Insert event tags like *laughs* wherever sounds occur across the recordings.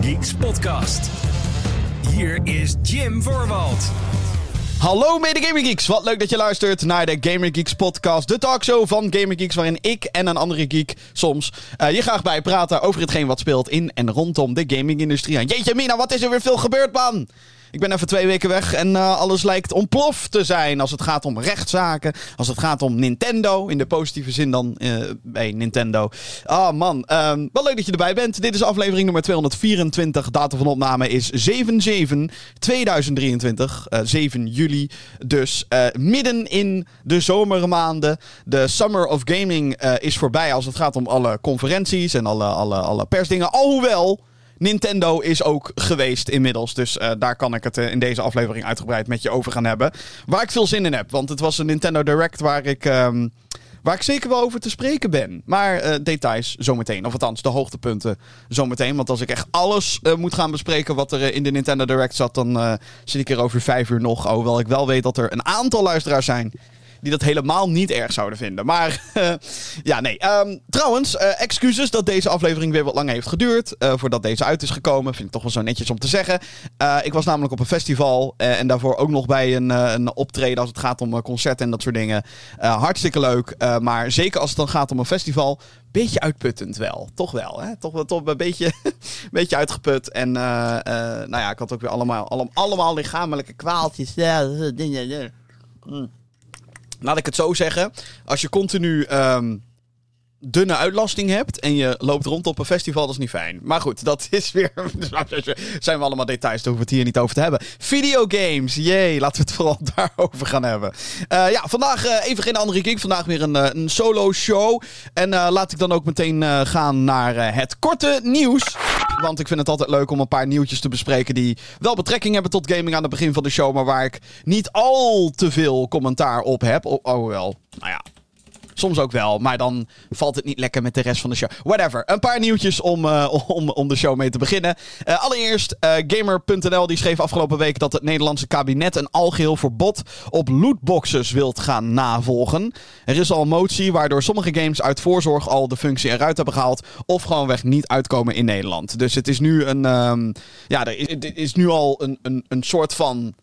Geeks podcast. Hier is Jim Voorwald. Hallo mede Gamer Geeks, wat leuk dat je luistert naar de Gamer Geeks podcast, de talkshow van Gamer Geeks, waarin ik en een andere geek soms uh, je graag bijpraten over hetgeen wat speelt in en rondom de gaming-industrie. En jeetje mina, wat is er weer veel gebeurd man! Ik ben even twee weken weg en uh, alles lijkt ontploft te zijn als het gaat om rechtszaken. Als het gaat om Nintendo, in de positieve zin dan uh, bij Nintendo. Ah oh, man, um, wel leuk dat je erbij bent. Dit is aflevering nummer 224. Datum van opname is 7-7-2023. Uh, 7 juli. Dus midden in de zomermaanden. De Summer of Gaming is voorbij als het gaat om alle conferenties en alle, alle persdingen. Alhoewel... Nintendo is ook geweest inmiddels. Dus uh, daar kan ik het uh, in deze aflevering uitgebreid met je over gaan hebben. Waar ik veel zin in heb. Want het was een Nintendo Direct waar ik. Um, Waar ik zeker wel over te spreken ben. Maar uh, details zometeen. Of althans, de hoogtepunten zometeen. Want als ik echt alles moet gaan bespreken wat er in de Nintendo Direct zat, dan zit ik er over vijf uur nog. Hoewel ik wel weet dat er een aantal luisteraars zijn die dat helemaal niet erg zouden vinden. Maar uh, *laughs* ja, nee. Um, trouwens, uh, excuses dat deze aflevering weer wat lang heeft geduurd. Uh, voordat deze uit is gekomen. Vind ik toch wel zo netjes om te zeggen. ik was namelijk op een festival. en daarvoor ook nog bij een, een optreden als het gaat om concerten en dat soort dingen. hartstikke leuk. maar zeker als het dan gaat om een festival. Beetje uitputtend wel. Toch wel. Hè? Toch, toch een beetje, *laughs* beetje uitgeput. En nou ja, ik had ook weer allemaal, allemaal, allemaal lichamelijke kwaaltjes. Ja, dingen. Mm laat ik het zo zeggen. Als je continu um, dunne uitlasting hebt en je loopt rond op een festival, dat is niet fijn. Maar goed, dat is weer. *laughs* zijn we allemaal details, daar hoeven we het hier niet over te hebben. Videogames, jee, laten we het vooral *laughs* daarover gaan hebben. Uh, ja, vandaag uh, even geen andere geek. Vandaag weer een, uh, een solo show. En laat ik dan ook meteen gaan naar het korte nieuws. Want ik vind het altijd leuk om een paar nieuwtjes te bespreken die wel betrekking hebben tot gaming aan het begin van de show. Maar waar ik niet al te veel commentaar op heb. Oh, oh wel, nou ja, Soms ook wel, maar dan valt het niet lekker met de rest van de show. Whatever. Een paar nieuwtjes om, uh, *laughs* om, om de show mee te beginnen. Uh, allereerst, uh, Gamer.nl die schreef afgelopen week dat het Nederlandse kabinet een algeheel verbod op lootboxes wilt gaan navolgen. Er is al een motie waardoor sommige games uit voorzorg al de functie eruit hebben gehaald. Of gewoonweg niet uitkomen in Nederland. Dus het is nu een. Um, ja, er is, is nu al een, een, een soort van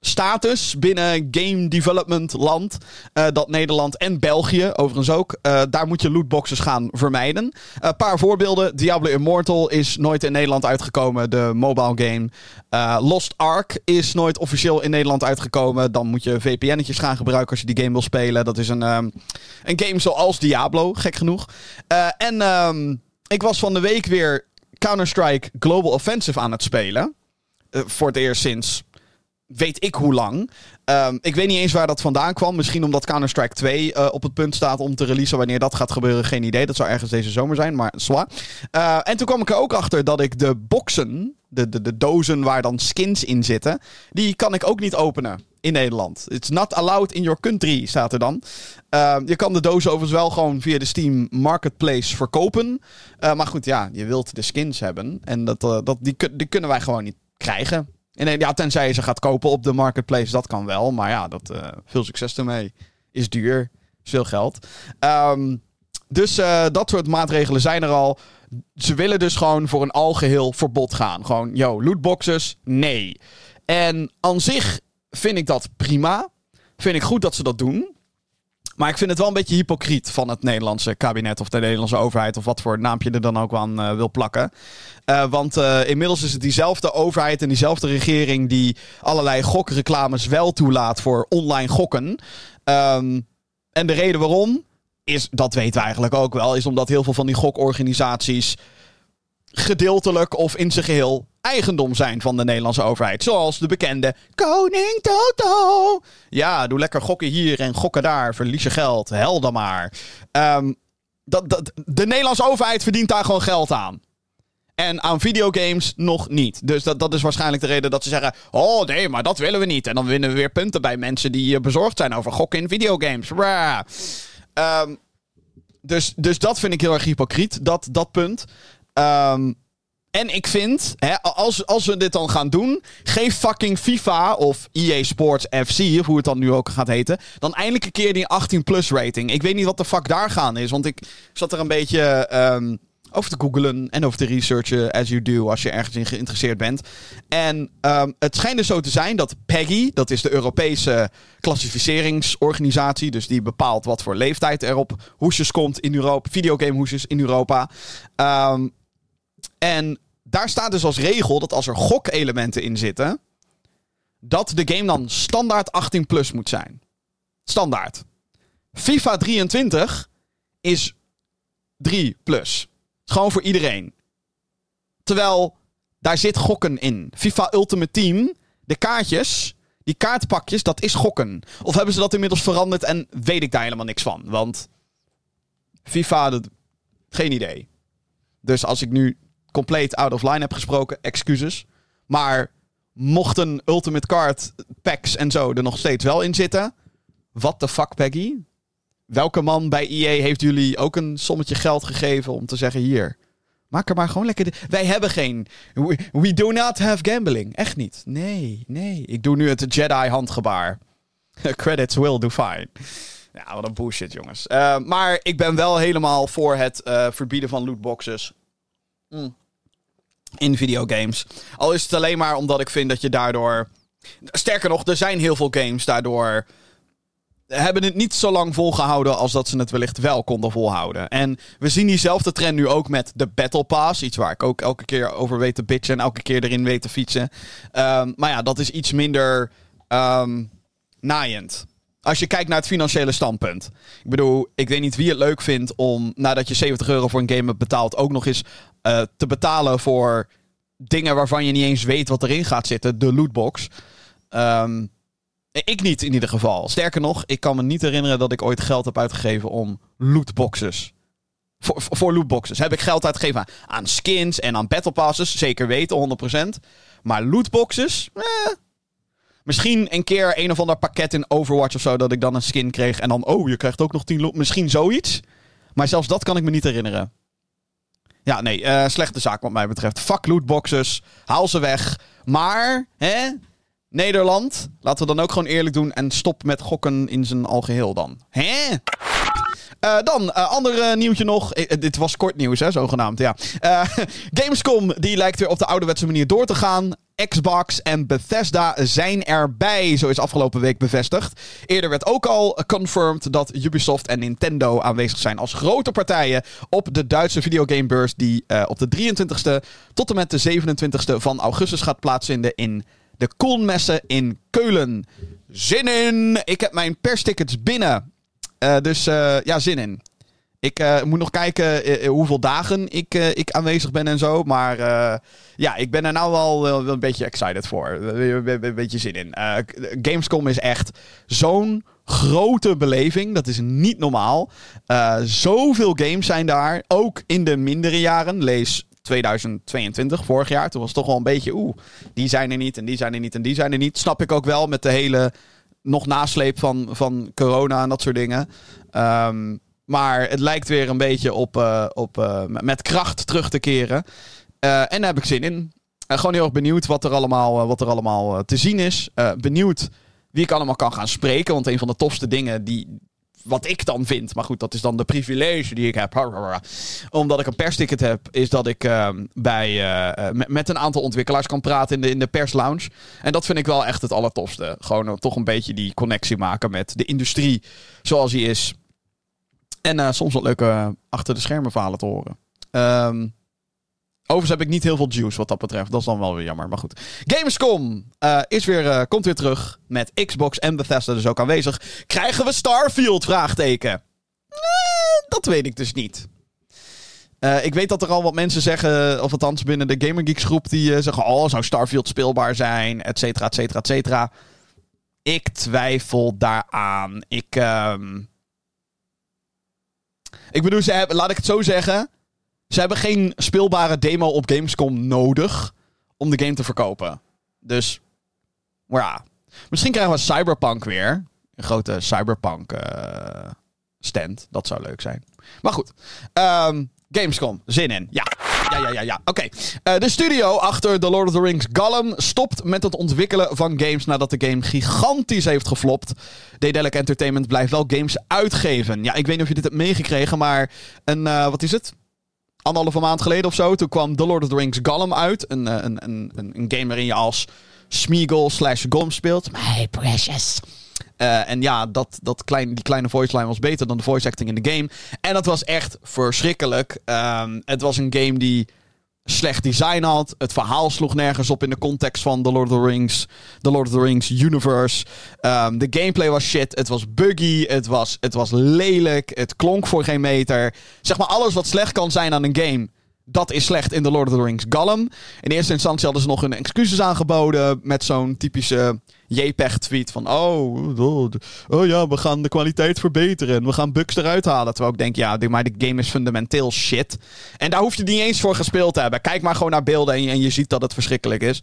status binnen game development land. Uh, dat Nederland en België overigens ook. Uh, daar moet je lootboxes gaan vermijden. Een uh, paar voorbeelden. Diablo Immortal is nooit in Nederland uitgekomen. De mobile game. Lost Ark is nooit officieel in Nederland uitgekomen. Dan moet je VPN'tjes gaan gebruiken als je die game wil spelen. Dat is een, um, een game zoals Diablo, gek genoeg. en um, ik was van de week weer Counter-Strike Global Offensive aan het spelen. voor het eerst sinds weet ik hoe lang. Um, ik weet niet eens waar dat vandaan kwam. Misschien omdat Counter-Strike 2 uh, op het punt staat om te releasen. Wanneer dat gaat gebeuren, geen idee. Dat zou ergens deze zomer zijn, maar zwaar. Uh, en toen kwam ik er ook achter dat ik de boxen, de, de, de dozen waar dan skins in zitten, die kan ik ook niet openen in Nederland. It's not allowed in your country, staat er dan. Uh, je kan de dozen overigens wel gewoon via de Steam Marketplace verkopen. Uh, maar goed, ja, je wilt de skins hebben. En dat, dat, die, die kunnen wij gewoon niet krijgen. En ja, tenzij je ze gaat kopen op de marketplace, dat kan wel. Maar ja, dat, uh, veel succes ermee. Is duur, is veel geld. Um, dus uh, dat soort maatregelen zijn er al. Ze willen dus gewoon voor een algeheel verbod gaan. Gewoon, yo, lootboxes, nee. En aan zich vind ik dat prima. Vind ik goed dat ze dat doen. Maar ik vind het wel een beetje hypocriet van het Nederlandse kabinet of de Nederlandse overheid of wat voor naampje er dan ook aan uh, wil plakken. Uh, want uh, inmiddels is het diezelfde overheid en diezelfde regering die allerlei gokreclames wel toelaat voor online gokken. Um, en de reden waarom is, dat weten we eigenlijk ook wel, is omdat heel veel van die gokorganisaties gedeeltelijk of in zijn geheel eigendom zijn van de Nederlandse overheid. Zoals de bekende Koning Toto. Ja, doe lekker gokken hier en gokken daar. Verlies je geld. Hel dan maar. Um, dat, dat, de Nederlandse overheid verdient daar gewoon geld aan. En aan videogames nog niet. Dus dat, dat is waarschijnlijk de reden dat ze zeggen: Oh nee, maar dat willen we niet. En dan winnen we weer punten bij mensen die eh, bezorgd zijn over gokken in videogames. Um, dus, dus dat vind ik heel erg hypocriet, dat, dat punt. Um, en ik vind, hè, als, als we dit dan gaan doen, geef fucking FIFA of EA Sports FC, of hoe het dan nu ook gaat heten, dan eindelijk een keer die 18 plus rating. Ik weet niet wat de fuck daar gaan is, want ik zat er een beetje um, over te googlen en over te researchen as you do als je ergens in geïnteresseerd bent. En ehm, het schijnt dus zo te zijn dat PEGI, dat is de Europese klassificeringsorganisatie, dus die bepaalt wat voor leeftijd er op hoesjes komt in Europa, videogame hoesjes in Europa. Ehm, en daar staat dus als regel dat als er gokelementen in zitten, dat de game dan standaard 18 plus moet zijn. Standaard. FIFA 23 is 3 plus. Gewoon voor iedereen. Terwijl daar zit gokken in. FIFA Ultimate Team, de kaartjes, die kaartpakjes, dat is gokken. Of hebben ze dat inmiddels veranderd en weet ik daar helemaal niks van. Want FIFA, dat, geen idee. Dus als ik nu compleet out of line heb gesproken, excuses. Maar mochten Ultimate Card packs en zo er nog steeds wel in zitten. What the fuck, Peggy? Welke man bij EA heeft jullie ook een sommetje geld gegeven om te zeggen: hier, maak er maar gewoon lekker. De... Wij hebben geen. We, do not have gambling. Echt niet. Nee, nee. Ik doe nu het Jedi-handgebaar. *laughs* Credits will do fine. Ja, wat een bullshit, jongens. Uh, maar ik ben wel helemaal voor het uh, verbieden van lootboxes. Mm. In videogames. Al is het alleen maar omdat ik vind dat je daardoor. Sterker nog, er zijn heel veel games daardoor hebben het niet zo lang volgehouden als dat ze het wellicht wel konden volhouden. En we zien diezelfde trend nu ook met de Battle Pass. Iets waar ik ook elke keer over weet te bitchen en elke keer erin weet te fietsen. Um, maar ja, dat is iets minder um, naaiend. Als je kijkt naar het financiële standpunt. Ik bedoel, ik weet niet wie het leuk vindt om nadat je 70 euro voor een game hebt betaald, ook nog eens uh, te betalen voor dingen waarvan je niet eens weet wat erin gaat zitten. De lootbox. Um, ik niet in ieder geval. Sterker nog, ik kan me niet herinneren dat ik ooit geld heb uitgegeven om lootboxes. Voor, voor lootboxes. Heb ik geld uitgegeven aan skins en aan battle passes? Zeker weten, 100%. Maar lootboxes? Eh. Misschien een keer een of ander pakket in Overwatch of zo. Dat ik dan een skin kreeg. En dan, oh, je krijgt ook nog 10 loot. Misschien zoiets. Maar zelfs dat kan ik me niet herinneren. Ja, nee, uh, slechte zaak wat mij betreft. Fuck lootboxes. Haal ze weg. Maar, hè, Nederland, laten we dan ook gewoon eerlijk doen en stop met gokken in zijn algeheel dan. Hè? Uh, dan, uh, ander uh, nieuwtje nog. dit was kort nieuws, hè, zogenaamd. Ja. *laughs* Gamescom, die lijkt weer op de ouderwetse manier door te gaan. Xbox en Bethesda zijn erbij, zo is afgelopen week bevestigd. Eerder werd ook al confirmed dat Ubisoft en Nintendo aanwezig zijn als grote partijen op de Duitse videogamebeurs die op de 23e tot en met de 27e van augustus gaat plaatsvinden in de Koolmessen in Keulen. Zin in! Ik heb mijn perstickets binnen. Uh, dus uh, ja, zin in. Ik uh, moet nog kijken hoeveel dagen ik, ik aanwezig ben en zo. Maar ja, ik ben er nou wel een beetje excited voor. Een beetje zin in. Gamescom is echt zo'n grote beleving. Dat is niet normaal. zoveel games zijn daar. Ook in de mindere jaren. Lees 2022, vorig jaar. Toen was het toch wel een beetje, oeh, die zijn er niet en die zijn er niet en die zijn er niet. Snap ik ook wel met de hele nog nasleep van, van corona en dat soort dingen. Um, maar het lijkt weer een beetje op, uh, op uh, met kracht terug te keren. Uh, en daar heb ik zin in. gewoon heel erg benieuwd wat er allemaal, wat er allemaal te zien is. benieuwd wie ik allemaal kan gaan spreken. Want een van de tofste dingen die, wat ik dan vind, maar goed, dat is dan de privilege die ik heb. Omdat ik een persticket heb, is dat ik uh, bij, uh, met, met, een aantal ontwikkelaars kan praten in de, in de perslounge. En dat vind ik wel echt het allertofste. Gewoon uh, toch een beetje die connectie maken met de industrie zoals die is. En soms wat leuke achter de schermen verhalen te horen. Um, Overigens heb ik niet heel veel juice wat dat betreft. Dat is dan wel weer jammer. Maar goed. Gamescom uh, is weer, uh, komt weer terug. Met Xbox en Bethesda dus ook aanwezig. Krijgen we Starfield? Vraagteken. Eh, dat weet ik dus niet. Ik weet dat er al wat mensen zeggen, of althans binnen de Gamergeeks groep, die zeggen: Oh, zou Starfield speelbaar zijn? Et cetera, et cetera, et cetera. Ik twijfel daaraan. Ik. Uh... Ik bedoel, ze hebben, laat ik het zo zeggen. Ze hebben geen speelbare demo op Gamescom nodig om de game te verkopen. Dus, ja. Misschien krijgen we Cyberpunk weer. Een grote Cyberpunk uh, stand. Dat zou leuk zijn. Maar goed. Um, Gamescom. Zin in. Ja. Ja, ja, ja, ja. Oké. Uh, de studio achter The Lord of the Rings Gollum stopt met het ontwikkelen van games nadat de game gigantisch heeft geflopt. Daedalic Entertainment blijft wel games uitgeven. Ja, ik weet niet of je dit hebt meegekregen, maar een, uh, wat is het? Anderhalve maand geleden of zo. Toen kwam The Lord of the Rings Gollum uit. Een, een, een, een, een game waarin je als Smeagol slash Gollum speelt. My precious. Uh, en ja, dat, dat klein, die kleine voice line was beter dan de voice acting in de game. En dat was echt verschrikkelijk. Um, het was een game die slecht design had. Het verhaal sloeg nergens op in de context van The Lord of the Rings, The Lord of the Rings universe. Um, de gameplay was shit. Het was buggy. Het was, het was lelijk. Het klonk voor geen meter. Zeg maar alles wat slecht kan zijn aan een game. Dat is slecht in The Lord of the Rings Gollum. In eerste instantie hadden ze nog hun excuses aangeboden. Met zo'n typische JPEG-tweet van... Oh, oh, oh, ja, we gaan de kwaliteit verbeteren. En we gaan bugs eruit halen. Terwijl ik denk, ja, maar de game is fundamenteel shit. En daar hoef je niet eens voor gespeeld te hebben. Kijk maar gewoon naar beelden en je, en je ziet dat het verschrikkelijk is.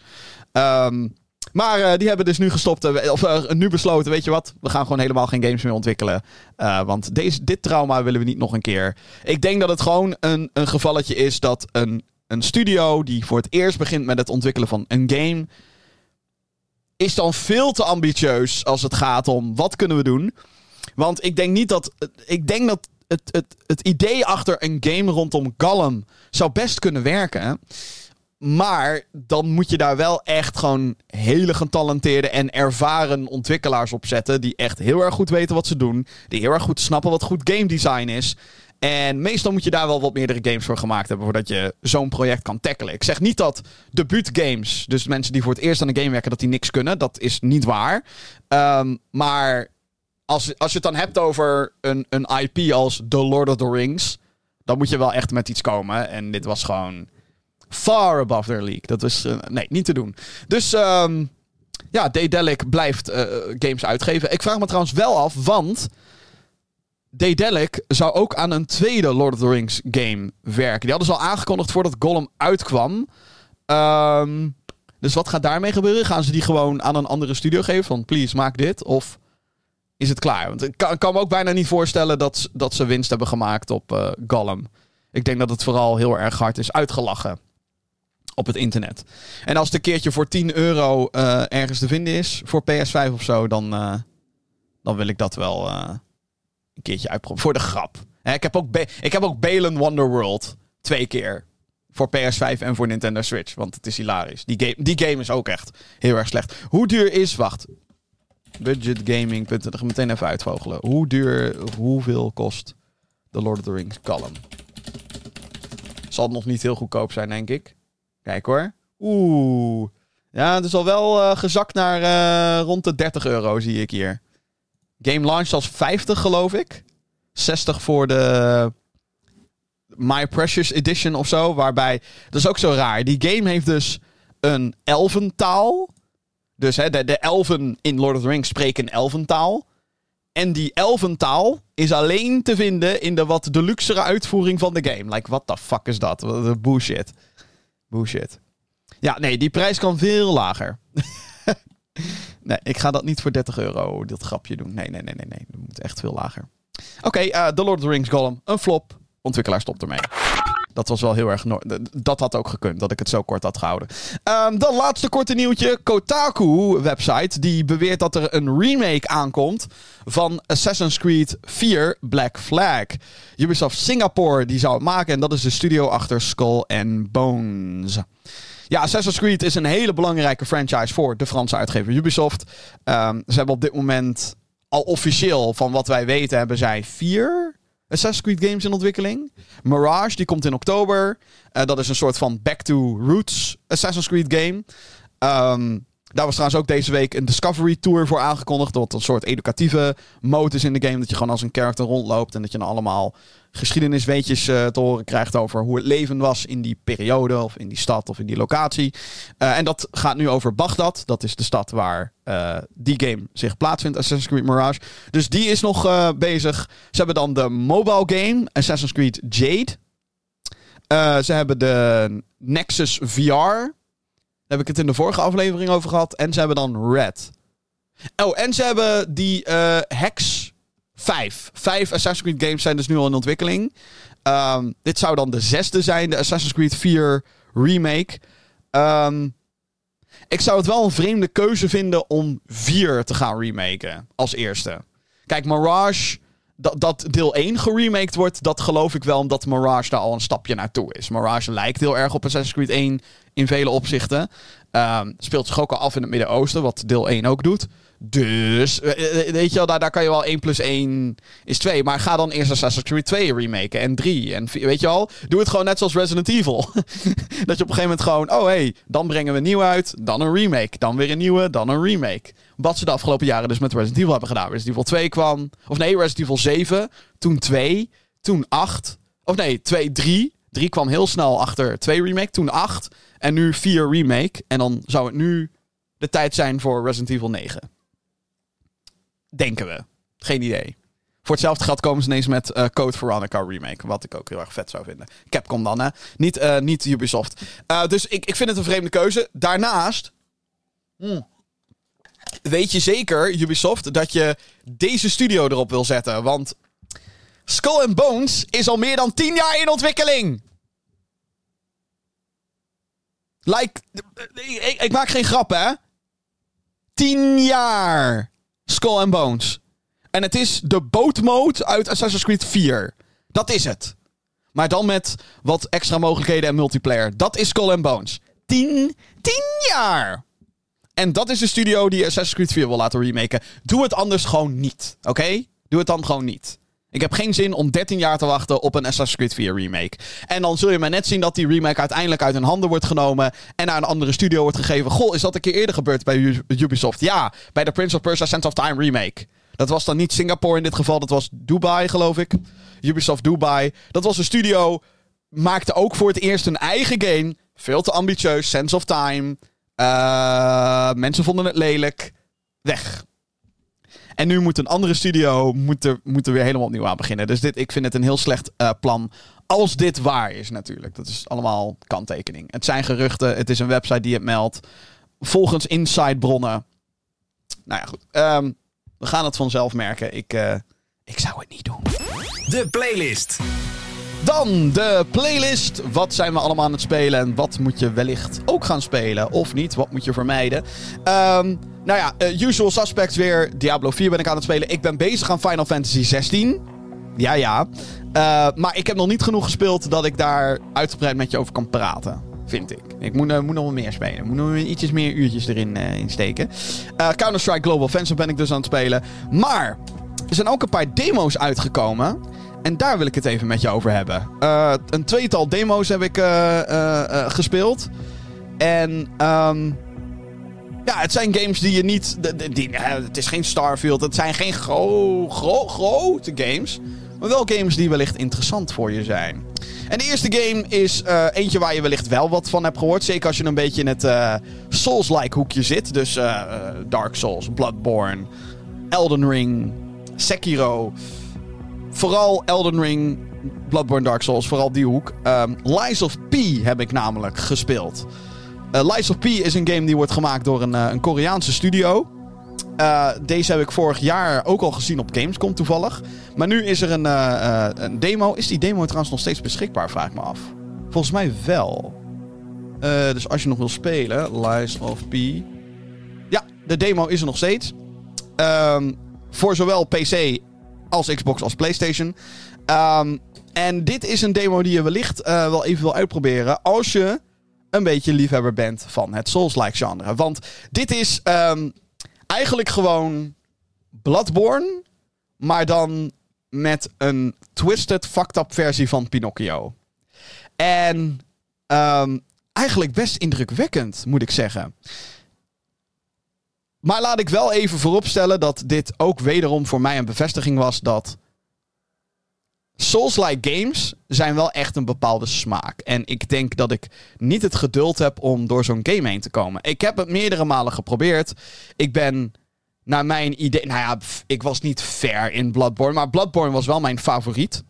Um, maar uh, die hebben dus nu gestopt, uh, of uh, nu besloten, weet je wat, we gaan gewoon helemaal geen games meer ontwikkelen. want deze, dit trauma willen we niet nog een keer. Ik denk dat het gewoon een, een gevalletje is dat een, een studio die voor het eerst begint met het ontwikkelen van een game, is dan veel te ambitieus als het gaat om wat kunnen we doen. Want ik denk niet dat, ik denk dat het, het, het idee achter een game rondom Gollum zou best kunnen werken. Maar dan moet je daar wel echt gewoon hele getalenteerde en ervaren ontwikkelaars op zetten. Die echt heel erg goed weten wat ze doen. Die heel erg goed snappen wat goed game design is. En meestal moet je daar wel wat meerdere games voor gemaakt hebben voordat je zo'n project kan tackelen. Ik zeg niet dat debuutgames, dus mensen die voor het eerst aan een game werken, dat die niks kunnen. Dat is niet waar. Um, maar als, als je het dan hebt over een, een IP als The Lord of the Rings, dan moet je wel echt met iets komen. En dit was gewoon far above their league. Dat is, uh, nee, niet te doen. Dus um, ja, Daedalic blijft uh, games uitgeven. Ik vraag me trouwens wel af, want Daedalic zou ook aan een tweede Lord of the Rings game werken. Die hadden ze al aangekondigd voordat Gollum uitkwam. Um, dus wat gaat daarmee gebeuren? Gaan ze die gewoon aan een andere studio geven? Van, please, maak dit. Of is het klaar? Want ik kan, me ook bijna niet voorstellen dat, dat ze winst hebben gemaakt op uh, Gollum. Ik denk dat het vooral heel erg hard is uitgelachen op het internet. En als het een keertje voor 10 euro uh, ergens te vinden is, voor PS5 of zo, dan, uh, dan wil ik dat wel een keertje uitproberen. Voor de grap. Ik, heb ook ik heb ook Balen Wonderworld twee keer. Voor PS5 en voor Nintendo Switch. Want het is hilarisch. Die game, die game is ook echt heel erg slecht. Hoe duur is... Wacht. Budgetgaming.nl. Meteen even uitvogelen. Hoe duur... Hoeveel kost The Lord of the Rings column? Zal het nog niet heel goedkoop zijn, denk ik. Kijk hoor. Oeh. Ja, het is al wel uh, gezakt naar uh, rond de 30 euro, zie ik hier. Game launch als 50, geloof ik. 60 voor de My Precious Edition of zo. Waarbij, dat is ook zo raar. Die game heeft dus een elfentaal. Dus hè, de, de elfen in Lord of the Rings spreken elfentaal. En die elfentaal is alleen te vinden in de wat deluxere uitvoering van de game. Like, what the fuck is dat? Bullshit. Bullshit. Ja, nee, die prijs kan veel lager. *laughs* nee, ik ga dat niet voor 30 euro, dat grapje doen. Nee, nee, nee, nee, nee. Dat moet echt veel lager. Oké, uh, The Lord of the Rings Golem. Een flop. Ontwikkelaar stopt ermee. Dat was wel heel erg. Dat had ook gekund, dat ik het zo kort had gehouden. Um, dan laatste korte nieuwtje. Kotaku-website. Die beweert dat er een remake aankomt. van Assassin's Creed 4 Black Flag. Ubisoft Singapore die zou het maken. En dat is de studio achter Skull and Bones. Ja, Assassin's Creed is een hele belangrijke franchise voor de Franse uitgever Ubisoft. Um, ze hebben op dit moment al officieel, van wat wij weten, hebben zij vier Assassin's Creed games in ontwikkeling. Mirage, die komt in oktober. Uh, dat is een soort van Back to Roots Assassin's Creed game. Um, daar was trouwens ook deze week een Discovery Tour voor aangekondigd. Wat een soort educatieve mode is in de game. Dat je gewoon als een character rondloopt. En dat je dan allemaal geschiedenisweetjes uh, te horen krijgt over hoe het leven was in die periode. Of in die stad of in die locatie. Uh, en dat gaat nu over Bagdad. Dat is de stad waar uh, die game zich plaatsvindt. Assassin's Creed Mirage. Dus die is nog bezig. Ze hebben dan de mobile game. Assassin's Creed Jade. ze hebben de Nexus VR heb ik het in de vorige aflevering over gehad. En ze hebben dan Red. Oh, en ze hebben die uh, Hex 5. Vijf Assassin's Creed games zijn dus nu al in ontwikkeling. Um, dit zou dan de zesde zijn, de Assassin's Creed 4 remake. Um, ik zou het wel een vreemde keuze vinden om 4 te gaan remaken als eerste. Kijk, Mirage dat, dat deel 1 geremaked wordt, dat geloof ik wel omdat Mirage daar al een stapje naartoe is. Mirage lijkt heel erg op Assassin's Creed 1 in vele opzichten. Ehm, speelt zich ook al af in het Midden-Oosten, wat deel 1 ook doet. Dus, weet je wel, daar, daar kan je wel 1 plus 1 is 2. Maar ga dan eerst Assassin's Creed 2 remaken en 3 en 4, weet je wel. Doe het gewoon net zoals Resident Evil. *laughs* dat je op een gegeven moment gewoon, oh hey, dan brengen we een nieuw uit, dan een remake. Dan weer een nieuwe, dan een remake. Wat ze de afgelopen jaren dus met Resident Evil hebben gedaan. Resident Evil 2 kwam, of nee, Resident Evil 7, toen 2, toen 8. Of nee, 2, 3. 3 kwam heel snel achter 2 remake, toen 8 en nu 4 remake. En dan zou het nu de tijd zijn voor Resident Evil 9. Denken we. Geen idee. Voor hetzelfde geld komen ze ineens met uh, Code Veronica remake. Wat ik ook heel erg vet zou vinden. Capcom dan, hè. Niet, uh, niet Ubisoft. Uh, dus ik, ik vind het een vreemde keuze. Daarnaast... Mm, weet je zeker, Ubisoft, dat je deze studio erop wil zetten. Want Skull and Bones is al meer dan 10 jaar in ontwikkeling. Like, ik, ik maak geen grap, hè. 10 jaar. Skull and Bones. En het is de bootmode uit Assassin's Creed 4. Dat is het. Maar dan met wat extra mogelijkheden en multiplayer. Dat is Skull and Bones. 10, 10 jaar. En dat is de studio die Assassin's Creed 4 wil laten remaken. Doe het anders gewoon niet. Oké? Doe het dan gewoon niet. Ik heb geen zin om 13 jaar te wachten op een Assassin's Creed 4 remake. En dan zul je maar net zien dat die remake uiteindelijk uit hun handen wordt genomen. En naar een andere studio wordt gegeven. Goh, is dat een keer eerder gebeurd bij Ubisoft? Ja, bij de Prince of Persia Sense of Time remake. Dat was dan niet Singapore in dit geval, dat was Dubai, geloof ik. Ubisoft Dubai. Dat was een studio. Maakte ook voor het eerst een eigen game. Veel te ambitieus. Sense of Time. Uh, mensen vonden het lelijk. Weg. En nu moet een andere studio moet er, er weer helemaal opnieuw aan beginnen. Dus dit, ik vind het een heel slecht uh, plan. Als dit waar is natuurlijk. Dat is allemaal kanttekening. Het zijn geruchten. Het is een website die het meldt. Volgens inside bronnen. Nou ja, goed. Um, we gaan het vanzelf merken. Ik, uh, ik zou het niet doen. De playlist. Dan de playlist. Wat zijn we allemaal aan het spelen en wat moet je wellicht ook gaan spelen of niet? Wat moet je vermijden? Um, nou ja, uh, usual suspects weer. Diablo 4 ben ik aan het spelen. Ik ben bezig aan Final Fantasy 16. Ja, ja. Uh, maar ik heb nog niet genoeg gespeeld dat ik daar uitgebreid met je over kan praten. Vind ik. Ik moet, uh, moet nog wat meer spelen. Moet nog ietsjes meer uurtjes erin uh, steken. Counter-Strike Global Offensive ben ik dus aan het spelen. Maar er zijn ook een paar demo's uitgekomen. En daar wil ik het even met je over hebben. een tweetal demo's heb ik gespeeld. En um, ja, het zijn games die je niet. Die, het is geen Starfield. Het zijn geen gro gro grote games. Maar wel games die wellicht interessant voor je zijn. En de eerste game is eentje waar je wellicht wel wat van hebt gehoord. Zeker als je een beetje in het Souls-like hoekje zit. Dus Dark Souls, Bloodborne, Elden Ring, Sekiro. Vooral Elden Ring, Bloodborne, Dark Souls. Vooral die hoek. Um, Lies of P heb ik namelijk gespeeld. Uh, Lies of P is een game die wordt gemaakt door een, uh, een Koreaanse studio. Uh, deze heb ik vorig jaar ook al gezien op Gamescom toevallig. Maar nu is er een, een demo. Is die demo trouwens nog steeds beschikbaar, vraag ik me af. Volgens mij wel. dus als je nog wil spelen, Lies of P. Ja, de demo is er nog steeds. Um, voor zowel PC als Xbox als PlayStation. Um, en dit is een demo die je wellicht wel even wil uitproberen. Als je een beetje liefhebber bent van het Souls-like genre. Want dit is um, eigenlijk gewoon Bloodborne, maar dan met een twisted, fucked up versie van Pinocchio. En um, eigenlijk best indrukwekkend, moet ik zeggen. Maar laat ik wel even vooropstellen dat dit ook wederom voor mij een bevestiging was dat Souls-like games zijn wel echt een bepaalde smaak. En ik denk dat ik niet het geduld heb om door zo'n game heen te komen. Ik heb het meerdere malen geprobeerd. Ik ben naar mijn idee. Nou ja, ik was niet ver in Bloodborne. Maar Bloodborne was wel mijn favoriet.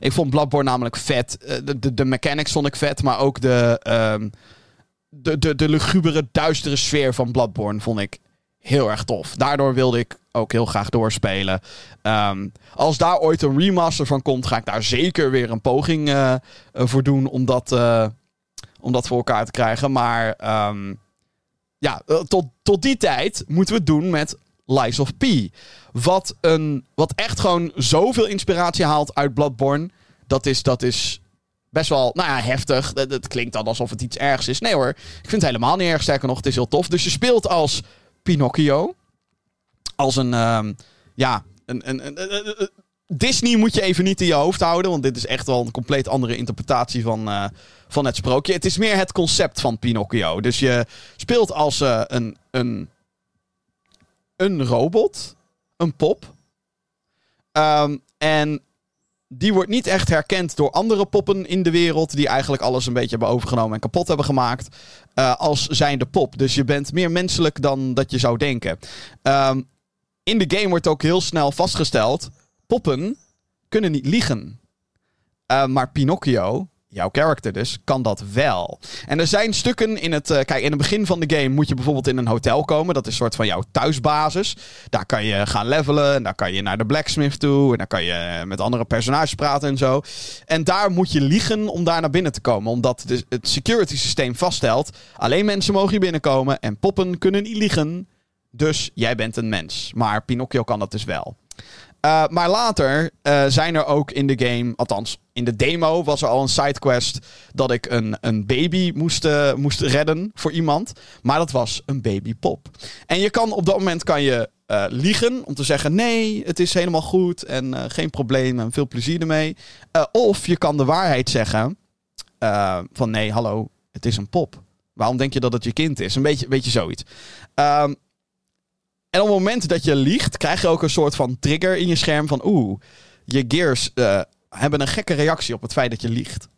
Ik vond Bloodborne namelijk vet. Eh, de, de, de mechanics vond ik vet. Maar ook de, um, de, de, de lugubere, duistere sfeer van Bloodborne vond ik heel erg tof. Daardoor wilde ik ook heel graag doorspelen. Um, als daar ooit een remaster van komt, ga ik daar zeker weer een poging uh, voor doen om dat, uh, om dat voor elkaar te krijgen. Maar um, ja, tot, tot die tijd moeten we het doen met Lies of P. Wat, een, wat echt gewoon zoveel inspiratie haalt uit Bloodborne. Dat is, dat is best wel, nou ja, heftig. Het klinkt dan alsof het iets ergs is. Nee hoor, ik vind het helemaal niet erg. Sterker nog, het is heel tof. Dus je speelt als Pinocchio. Als een, ehm, ja, een, een, een, Disney moet je even niet in je hoofd houden. Want dit is echt wel een compleet andere interpretatie van, uh, van het sprookje. Het is meer het concept van Pinocchio. Dus je speelt als uh, een, een, een robot. Een pop. Um, en die wordt niet echt herkend door andere poppen in de wereld. Die eigenlijk alles een beetje hebben overgenomen en kapot hebben gemaakt. Uh, als zijnde pop. Dus je bent meer menselijk dan dat je zou denken. Um, in de game wordt ook heel snel vastgesteld. Poppen kunnen niet liegen. Uh, maar Pinocchio jouw character dus, kan dat wel. En er zijn stukken in het... Uh, kijk, in het begin van de game moet je bijvoorbeeld in een hotel komen. Dat is een soort van jouw thuisbasis. Daar kan je gaan levelen. En daar kan je naar de blacksmith toe. En daar kan je met andere personages praten en zo. En daar moet je liegen om daar naar binnen te komen. Omdat het security systeem vaststelt... alleen mensen mogen hier binnenkomen en poppen kunnen niet liegen. Dus jij bent een mens. Maar Pinocchio kan dat dus wel. Uh, maar later uh, zijn er ook in de game, althans in de demo was er al een sidequest dat ik een, een baby moest, uh, moest redden voor iemand. Maar dat was een babypop. En je kan op dat moment kan je liegen om te zeggen nee, het is helemaal goed en geen probleem en veel plezier ermee. of je kan de waarheid zeggen van nee, hallo, het is een pop. Waarom denk je dat het je kind is? Een beetje, beetje zoiets. Um, en op het moment dat je liegt, krijg je ook een soort van trigger in je scherm van oeh, je gears uh, hebben een gekke reactie op het feit dat je liegt.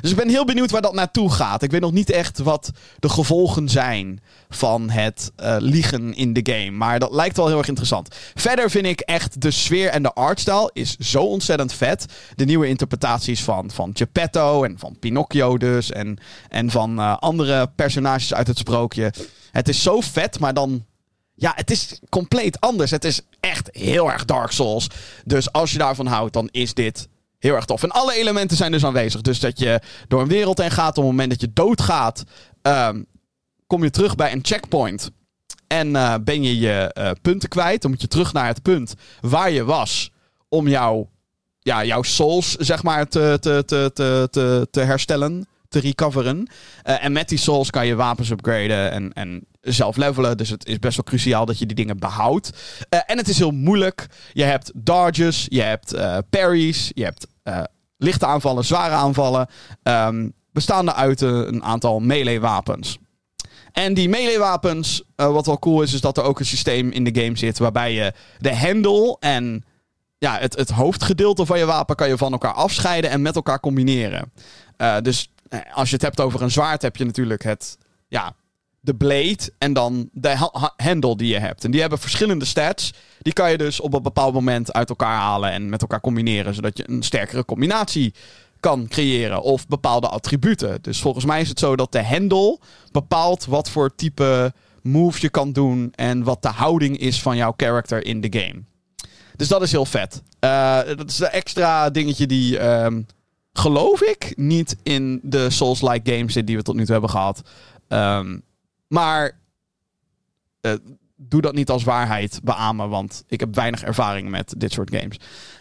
Dus ik ben heel benieuwd waar dat naartoe gaat. Ik weet nog niet echt wat de gevolgen zijn van het uh, liegen in de game. Maar dat lijkt wel heel erg interessant. Verder vind ik echt de sfeer en de artstyle is zo ontzettend vet. De nieuwe interpretaties van, van Geppetto en van Pinocchio dus. En, en van uh, andere personages uit het sprookje. Het is zo vet, maar dan ja, het is compleet anders. Het is echt heel erg Dark Souls. Dus als je daarvan houdt, dan is dit heel erg tof. En alle elementen zijn dus aanwezig. Dus dat je door een wereld heen gaat. Op het moment dat je doodgaat, um, kom je terug bij een checkpoint. En uh, ben je je uh, punten kwijt. Dan moet je terug naar het punt waar je was. Om jouw, ja, jouw souls, zeg maar, te, te, te, te, te herstellen. Te recoveren. Uh, en met die souls kan je wapens upgraden. En, en zelf levelen. Dus het is best wel cruciaal dat je die dingen behoudt. Uh, en het is heel moeilijk. Je hebt dodges, je hebt uh, parries, je hebt uh, lichte aanvallen, zware aanvallen. Um, bestaande uit een aantal melee wapens. En die melee wapens, wat wel cool is, is dat er ook een systeem in de game zit waarbij je de hendel en ja, het, het hoofdgedeelte van je wapen kan je van elkaar afscheiden en met elkaar combineren. dus als je het hebt over een zwaard, heb je natuurlijk het ja, de blade en dan de handle die je hebt. En die hebben verschillende stats. Die kan je dus op een bepaald moment uit elkaar halen en met elkaar combineren, zodat je een sterkere combinatie kan creëren of bepaalde attributen. Dus volgens mij is het zo dat de handle bepaalt wat voor type move je kan doen en wat de houding is van jouw character in de game. Dus dat is heel vet. Uh, dat is een extra dingetje die, um, geloof ik, niet in de Souls-like games die we tot nu toe hebben gehad. Um, maar uh, doe dat niet als waarheid beamen, want ik heb weinig ervaring met dit soort games.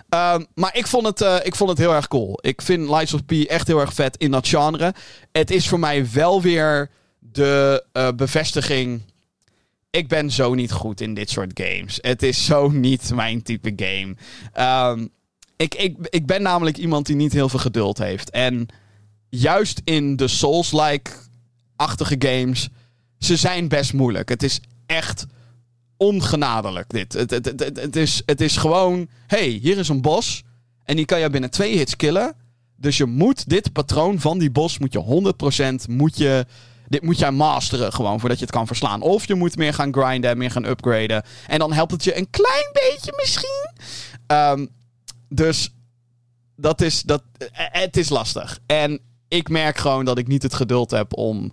Um, maar ik vond, het, uh, ik vond het heel erg cool. Ik vind Lies of P echt heel erg vet in dat genre. Het is voor mij wel weer de uh, bevestiging. Ik ben zo niet goed in dit soort games. Het is zo niet mijn type game. Um, ik, ik, ik ben namelijk iemand die niet heel veel geduld heeft. En juist in de Souls-like-achtige games ze zijn best moeilijk. Het is echt ongenadelijk, dit. Het, het, het, het, is, het is gewoon... hey, hier is een bos. En die kan je binnen twee hits killen. Dus je moet dit patroon van die bos... moet je 100% moet je... Dit moet jij masteren gewoon voordat je het kan verslaan. Of je moet meer gaan grinden, meer gaan upgraden. En dan helpt het je een klein beetje misschien. Um, dus dat is, dat, eh, het is lastig. En ik merk gewoon dat ik niet het geduld heb om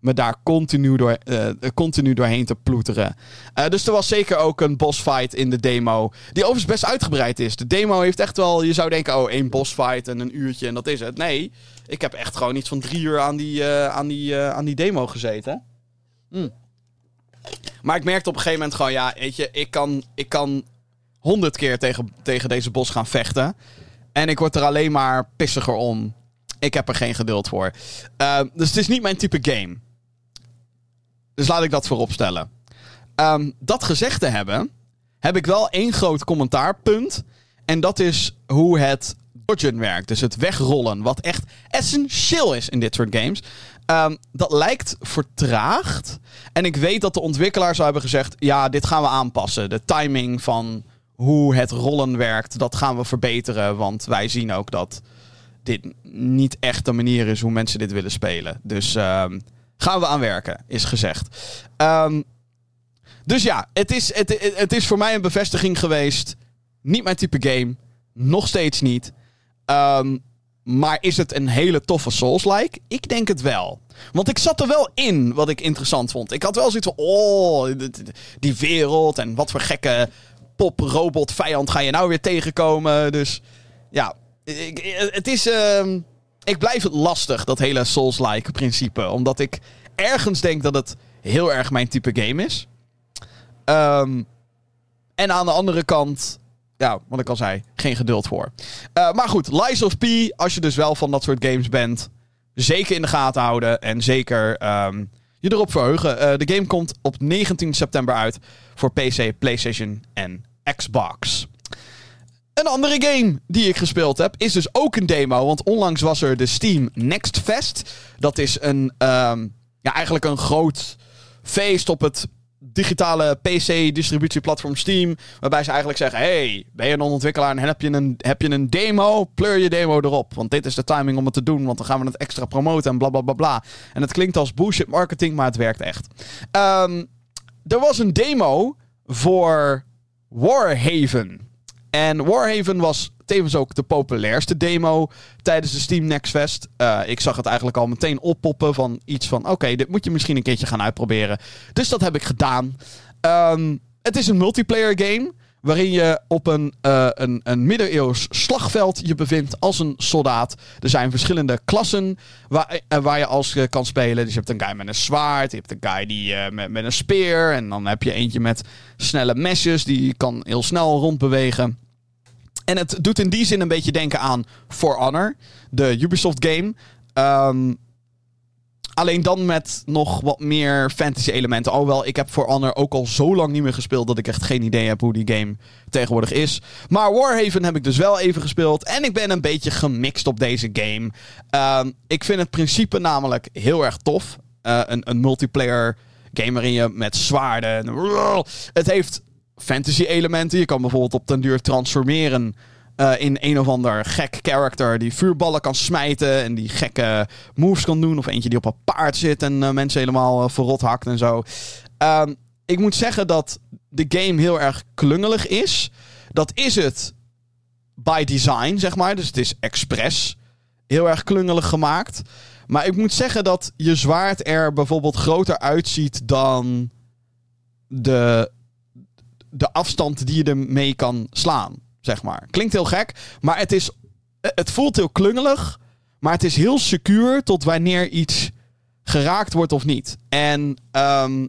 me daar continu, door, uh, continu doorheen te ploeteren. Uh, dus er was zeker ook een bossfight in de demo. Die overigens best uitgebreid is. De demo heeft echt wel. Je zou denken: oh, één bossfight en een uurtje en dat is het. Nee, ik heb echt gewoon iets van drie uur aan die, uh, aan die, aan die demo gezeten. Mm. Maar ik merkte op een gegeven moment gewoon, ja, weet je, ik kan, ik kan honderd keer tegen, tegen deze bos gaan vechten. En ik word er alleen maar pissiger om. Ik heb er geen geduld voor. Uh, dus het is niet mijn type game. Dus laat ik dat voorop stellen. Um, dat gezegd te hebben, heb ik wel één groot commentaarpunt. En dat is hoe het dodgen werkt. Dus het wegrollen, wat echt essentieel is in dit soort games. Um, dat lijkt vertraagd. En ik weet dat de ontwikkelaars zou hebben gezegd: ja, dit gaan we aanpassen. De timing van hoe het rollen werkt, dat gaan we verbeteren. Want wij zien ook dat dit niet echt de manier is hoe mensen dit willen spelen. Dus um, gaan we aan werken, is gezegd. Um, dus ja, het is, het, het is voor mij een bevestiging geweest. Niet mijn type game. Nog steeds niet. Um, maar is het een hele toffe Souls-like? Ik denk het wel. Want ik zat er wel in wat ik interessant vond. Ik had wel zoiets van: oh, die wereld en wat voor gekke pop-robot-vijand ga je nou weer tegenkomen. Dus ja, ik, het is. Uh, ik blijf het lastig, dat hele Souls-like principe. Omdat ik ergens denk dat het heel erg mijn type game is. Um, en aan de andere kant ja, wat ik al zei, geen geduld voor. Uh, maar goed, Lies of P, als je dus wel van dat soort games bent, zeker in de gaten houden en zeker um, je erop verheugen. Uh, de game komt op 19 september uit voor PC, PlayStation en Xbox. Een andere game die ik gespeeld heb is dus ook een demo, want onlangs was er de Steam Next Fest. Dat is een, um, ja, eigenlijk een groot feest op het digitale PC-distributieplatform Steam. Waarbij ze eigenlijk zeggen: Hey, ben je een ontwikkelaar en heb je een, heb je een demo? Pleur je demo erop. Want dit is de timing om het te doen. Want dan gaan we het extra promoten en bla bla bla bla. En het klinkt als bullshit marketing, maar het werkt echt. Um, er was een demo voor Warhaven. En Warhaven was tevens ook de populairste demo tijdens de Steam Next Fest. Uh, ik zag het eigenlijk al meteen oppoppen van iets van... oké, dit moet je misschien een keertje gaan uitproberen. Dus dat heb ik gedaan. Um, het is een multiplayer game... waarin je op een, uh, een, een middeleeuws slagveld je bevindt als een soldaat. Er zijn verschillende klassen waar, uh, waar je als kan spelen. Dus je hebt een guy met een zwaard, je hebt een guy die, met, met een speer... en dan heb je eentje met snelle mesjes, die kan heel snel rondbewegen... En het doet in die zin een beetje denken aan For Honor, de Ubisoft game. Um, alleen dan met nog wat meer fantasy elementen. Alhoewel, ik heb For Honor ook al zo lang niet meer gespeeld dat ik echt geen idee heb hoe die game tegenwoordig is. Maar Warhaven heb ik dus wel even gespeeld. En ik ben een beetje gemixt op deze game. Um, ik vind het principe namelijk heel erg tof. Uh, een, een multiplayer game waarin je met zwaarden. Het heeft fantasy elementen. Je kan bijvoorbeeld op den duur transformeren uh, in een of ander gek character die vuurballen kan smijten en die gekke moves kan doen. Of eentje die op een paard zit en uh, mensen helemaal uh, verrot hakt en zo. Um, ik moet zeggen dat de game heel erg klungelig is. Dat is het by design, zeg maar. Dus het is expres heel erg klungelig gemaakt. Maar ik moet zeggen dat je zwaard er bijvoorbeeld groter uitziet dan de de afstand die je ermee kan slaan, zeg maar. Klinkt heel gek, maar het is... Het voelt heel klungelig, maar het is heel secuur tot wanneer iets geraakt wordt of niet. En um,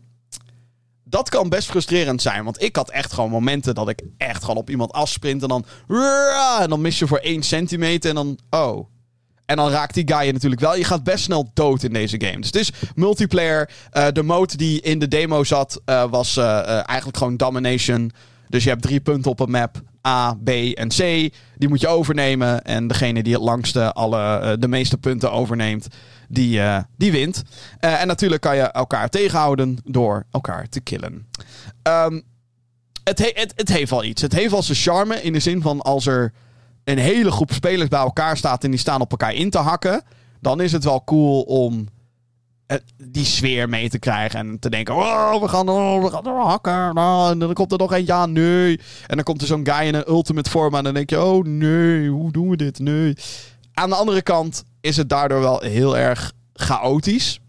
dat kan best frustrerend zijn. Want ik had echt gewoon momenten dat ik echt gewoon op iemand afsprint. En dan. En dan mis je voor 1 centimeter. En dan. Oh. En dan raakt die guy je natuurlijk wel. Je gaat best snel dood in deze game. Dus het is multiplayer. Uh, de mode die in de demo zat uh, was uh, eigenlijk gewoon domination. Dus je hebt drie punten op een map. A, B en C. Die moet je overnemen. En degene die het langste alle, de meeste punten overneemt, die, die wint. en natuurlijk kan je elkaar tegenhouden door elkaar te killen. Um, het, he het, het heeft wel iets. Het heeft wel zijn charme in de zin van als er een hele groep spelers bij elkaar staat en die staan op elkaar in te hakken, dan is het wel cool om die sfeer mee te krijgen en te denken: oh, we gaan, oh, we gaan hakken. Oh, en dan komt er nog een ja, nee. En dan komt er zo'n guy in een ultimate vorm en dan denk je: oh nee, hoe doen we dit? Nee. Aan de andere kant is het daardoor wel heel erg chaotisch.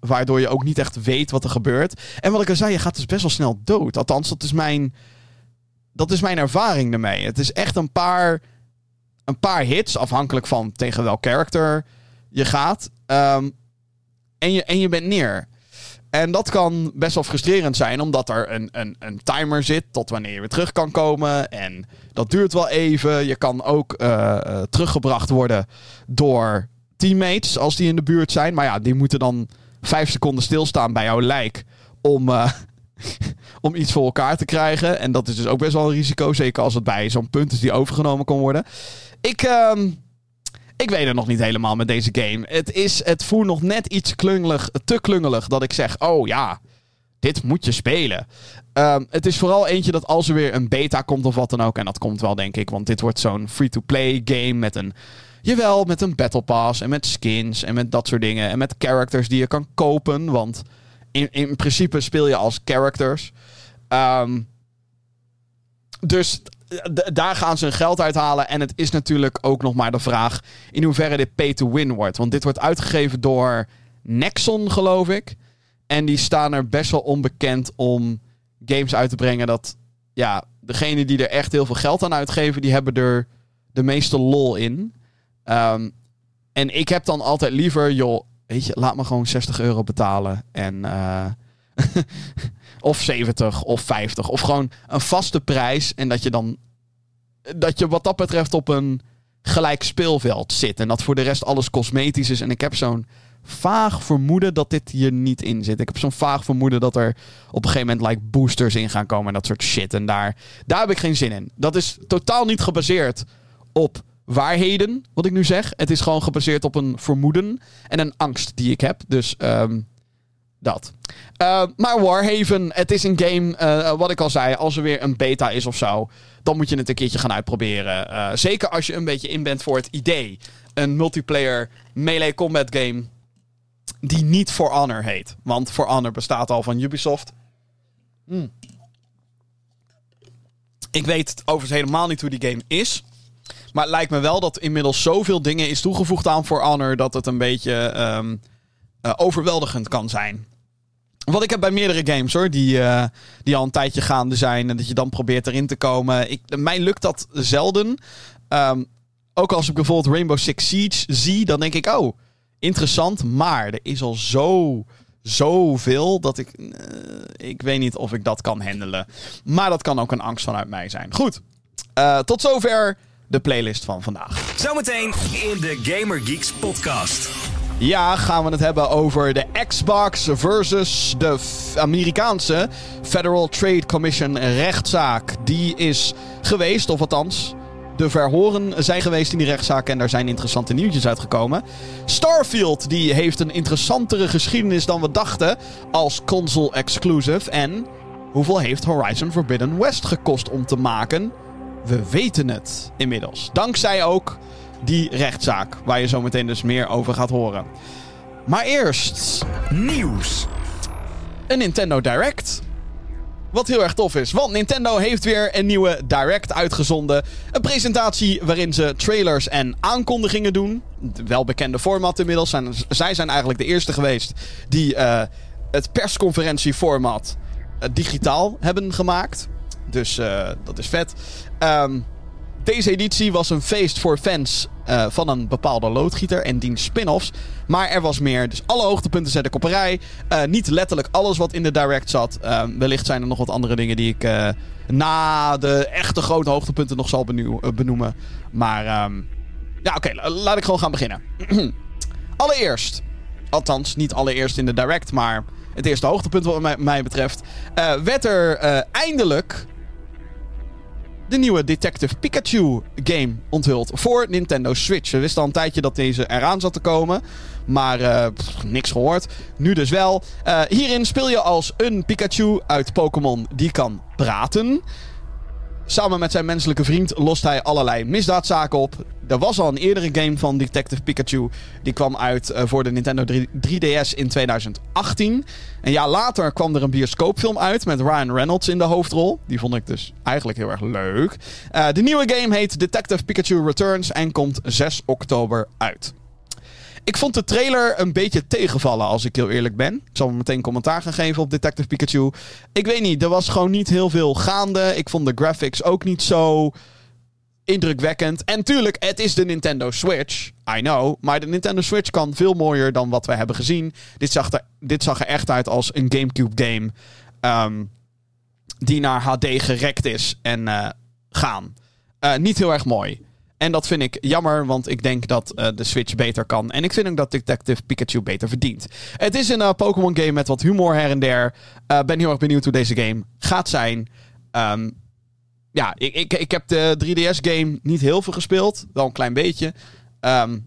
Waardoor je ook niet echt weet wat er gebeurt. En wat ik al zei, je gaat dus best wel snel dood. Althans, dat is mijn, dat is mijn ervaring ermee. Het is echt een paar een paar hits, afhankelijk van tegen welk character je gaat. Um, en, je, en je bent neer. En dat kan best wel frustrerend zijn, omdat er een, een, een timer zit tot wanneer je weer terug kan komen. En dat duurt wel even. Je kan ook eh, eh, teruggebracht worden door teammates als die in de buurt zijn. Maar ja, die moeten dan vijf seconden stilstaan bij jouw lijk om, eh, *laughs* om iets voor elkaar te krijgen. En dat is dus ook best wel een risico, zeker als het bij zo'n punt is die overgenomen kan worden. Ik, ehm, ik weet het nog niet helemaal met deze game. Het, is, het voelt nog net iets klungelig, te klungelig dat ik zeg, oh ja, dit moet je spelen. Ehm, het is vooral eentje dat als er weer een beta komt of wat dan ook, en dat komt wel denk ik, want dit wordt zo'n free-to-play game met een Jawel, met een Battle Pass en met skins en met dat soort dingen. En met characters die je kan kopen. Want in, in principe speel je als characters. Ehm, dus daar gaan ze hun geld uithalen. En het is natuurlijk ook nog maar de vraag in hoeverre dit pay to win wordt. Want dit wordt uitgegeven door Nexon, geloof ik. En die staan er best wel onbekend om games uit te brengen dat... Ja, degene die er echt heel veel geld aan uitgeven, die hebben er de meeste lol in. Um, en ik heb dan altijd liever, joh, weet je, laat me gewoon 60 euro betalen. En, uh, *laughs* of 70 of 50. Of gewoon een vaste prijs. En dat je dan, dat je wat dat betreft op een gelijk speelveld zit. En dat voor de rest alles cosmetisch is. En ik heb zo'n vaag vermoeden dat dit hier niet in zit. Ik heb zo'n vaag vermoeden dat er op een gegeven moment like boosters in gaan komen en dat soort shit. En daar, daar heb ik geen zin in. Dat is totaal niet gebaseerd op waarheden, wat ik nu zeg. Het is gewoon gebaseerd op een vermoeden en een angst die ik heb. Dus um, dat. Uh, maar Warhaven, het is een game, uh, wat ik al zei, als er weer een beta is of zo, dan moet je het een keertje gaan uitproberen. Zeker als je een beetje in bent voor het idee. Een multiplayer melee combat game die niet For Honor heet. Want For Honor bestaat al van Ubisoft. Mm. Ik weet overigens helemaal niet hoe die game is. Maar het lijkt me wel dat inmiddels zoveel dingen is toegevoegd aan For Honor dat het een beetje uh, overweldigend kan zijn. Wat ik heb bij meerdere games hoor, die, uh, die al een tijdje gaande zijn en dat je dan probeert erin te komen. Ik, mij lukt dat zelden. Um, ook als ik bijvoorbeeld Rainbow Six Siege zie, dan denk ik, oh, interessant. Maar er is al zo, zoveel dat ik, uh, ik weet niet of ik dat kan handelen. Maar dat kan ook een angst vanuit mij zijn. Goed, uh, tot zover de playlist van vandaag. Zometeen in de Gamer Geeks podcast. Ja, gaan we het hebben over de Xbox versus de Amerikaanse Federal Trade Commission rechtszaak. Die is geweest, of althans, de verhoren zijn geweest in die rechtszaak en daar zijn interessante nieuwtjes uitgekomen. Starfield die heeft een interessantere geschiedenis dan we dachten als console exclusive. En hoeveel heeft Horizon Forbidden West gekost om te maken? We weten het inmiddels. Dankzij ook die rechtszaak, waar je zo meteen dus meer over gaat horen. Maar eerst. Nieuws. Een Nintendo Direct. Wat heel erg tof is, want Nintendo heeft weer een nieuwe Direct uitgezonden. Een presentatie waarin ze trailers en aankondigingen doen. Welbekende format inmiddels. Zij zijn eigenlijk de eerste geweest die uh, het persconferentieformat uh, digitaal hebben gemaakt. Dus uh, dat is vet. Um, deze editie was een feest voor fans uh, van een bepaalde loodgieter en diens spin-offs. Maar er was meer. Dus alle hoogtepunten zet ik op rij. Uh, niet letterlijk alles wat in de direct zat. Uh, wellicht zijn er nog wat andere dingen die ik na de echte grote hoogtepunten nog zal benoemen. Maar um, ja, oké. Laat ik gewoon gaan beginnen. *clears throat* Allereerst. Althans, niet allereerst in de direct, maar het eerste hoogtepunt wat mij, mij betreft. werd er eindelijk de nieuwe Detective Pikachu game onthuld voor Nintendo Switch. We wisten al een tijdje dat deze eraan zat te komen. Maar pff, niks gehoord. Nu dus wel. Uh, hierin speel je als een Pikachu uit Pokémon die kan praten. Samen met zijn menselijke vriend lost hij allerlei misdaadzaken op. Er was al een eerdere game van Detective Pikachu. Die kwam uit uh, voor de Nintendo 3, 3DS in 2018. Een jaar later kwam er een bioscoopfilm uit met Ryan Reynolds in de hoofdrol. Die vond ik dus eigenlijk heel erg leuk. Uh, de nieuwe game heet Detective Pikachu Returns en komt 6 oktober uit. Ik vond de trailer een beetje tegenvallen, als ik heel eerlijk ben. Ik zal meteen commentaar gaan geven op Detective Pikachu. Ik weet niet, er was gewoon niet heel veel gaande. Ik vond de graphics ook niet zo indrukwekkend. En tuurlijk, het is de Nintendo Switch. I know. Maar de Nintendo Switch kan veel mooier dan wat we hebben gezien. Dit zag er, dit zag er echt uit als een GameCube-game. ehm, die naar HD gerekt is en eh, gaan. Eh, niet heel erg mooi. En dat vind ik jammer, want ik denk dat eh, de Switch beter kan. En ik vind ook dat Detective Pikachu beter verdient. Het is een eh, Pokémon game met wat humor her en der. Eh, ben heel erg benieuwd hoe deze game gaat zijn. Ehm, ja, ik, ik, ik heb de 3DS-game niet heel veel gespeeld. Wel een klein beetje. Ehm,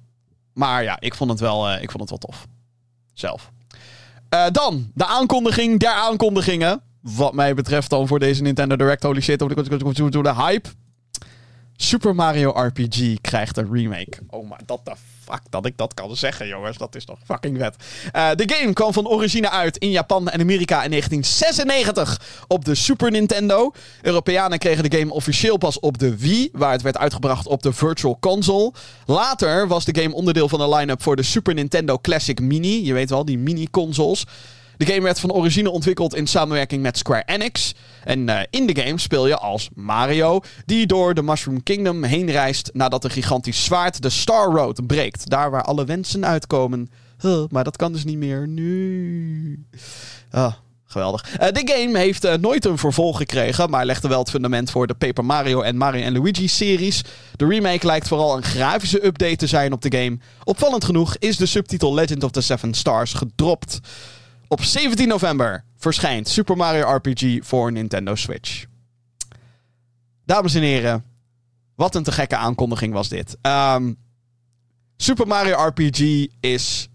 maar ja, ik vond het wel, eh, ik vond het wel tof. Zelf. Eh, dan, de aankondiging der aankondigingen. Wat mij betreft dan voor deze Nintendo Direct. Holy shit, de hype. Super Mario RPG krijgt een remake. Oh, maar dat de fuck dat ik dat kan zeggen, jongens. Dat is toch fucking vet. Eh, de game kwam van origine uit in Japan en Amerika in 1996 op de Super Nintendo. Europeanen kregen de game officieel pas op de Wii, waar het werd uitgebracht op de Virtual Console. Later was de game onderdeel van de line-up voor de Super Nintendo Classic Mini. Je weet wel, die mini-consoles. De game werd van origine ontwikkeld in samenwerking met Square Enix. En eh, in de game speel je als Mario, die door de Mushroom Kingdom heen reist nadat een gigantisch zwaard de Star Road breekt. Daar waar alle wensen uitkomen. Huh, maar dat kan dus niet meer nu. Ah, geweldig. Eh, de game heeft eh, nooit een vervolg gekregen, maar legde wel het fundament voor de Paper Mario en Mario Luigi series. De remake lijkt vooral een grafische update te zijn op de game. Opvallend genoeg is de subtitel Legend of the Seven Stars gedropt. Op 17 november verschijnt Super Mario RPG voor Nintendo Switch. Dames en heren, wat een te gekke aankondiging was dit. Ehm, Super Mario RPG is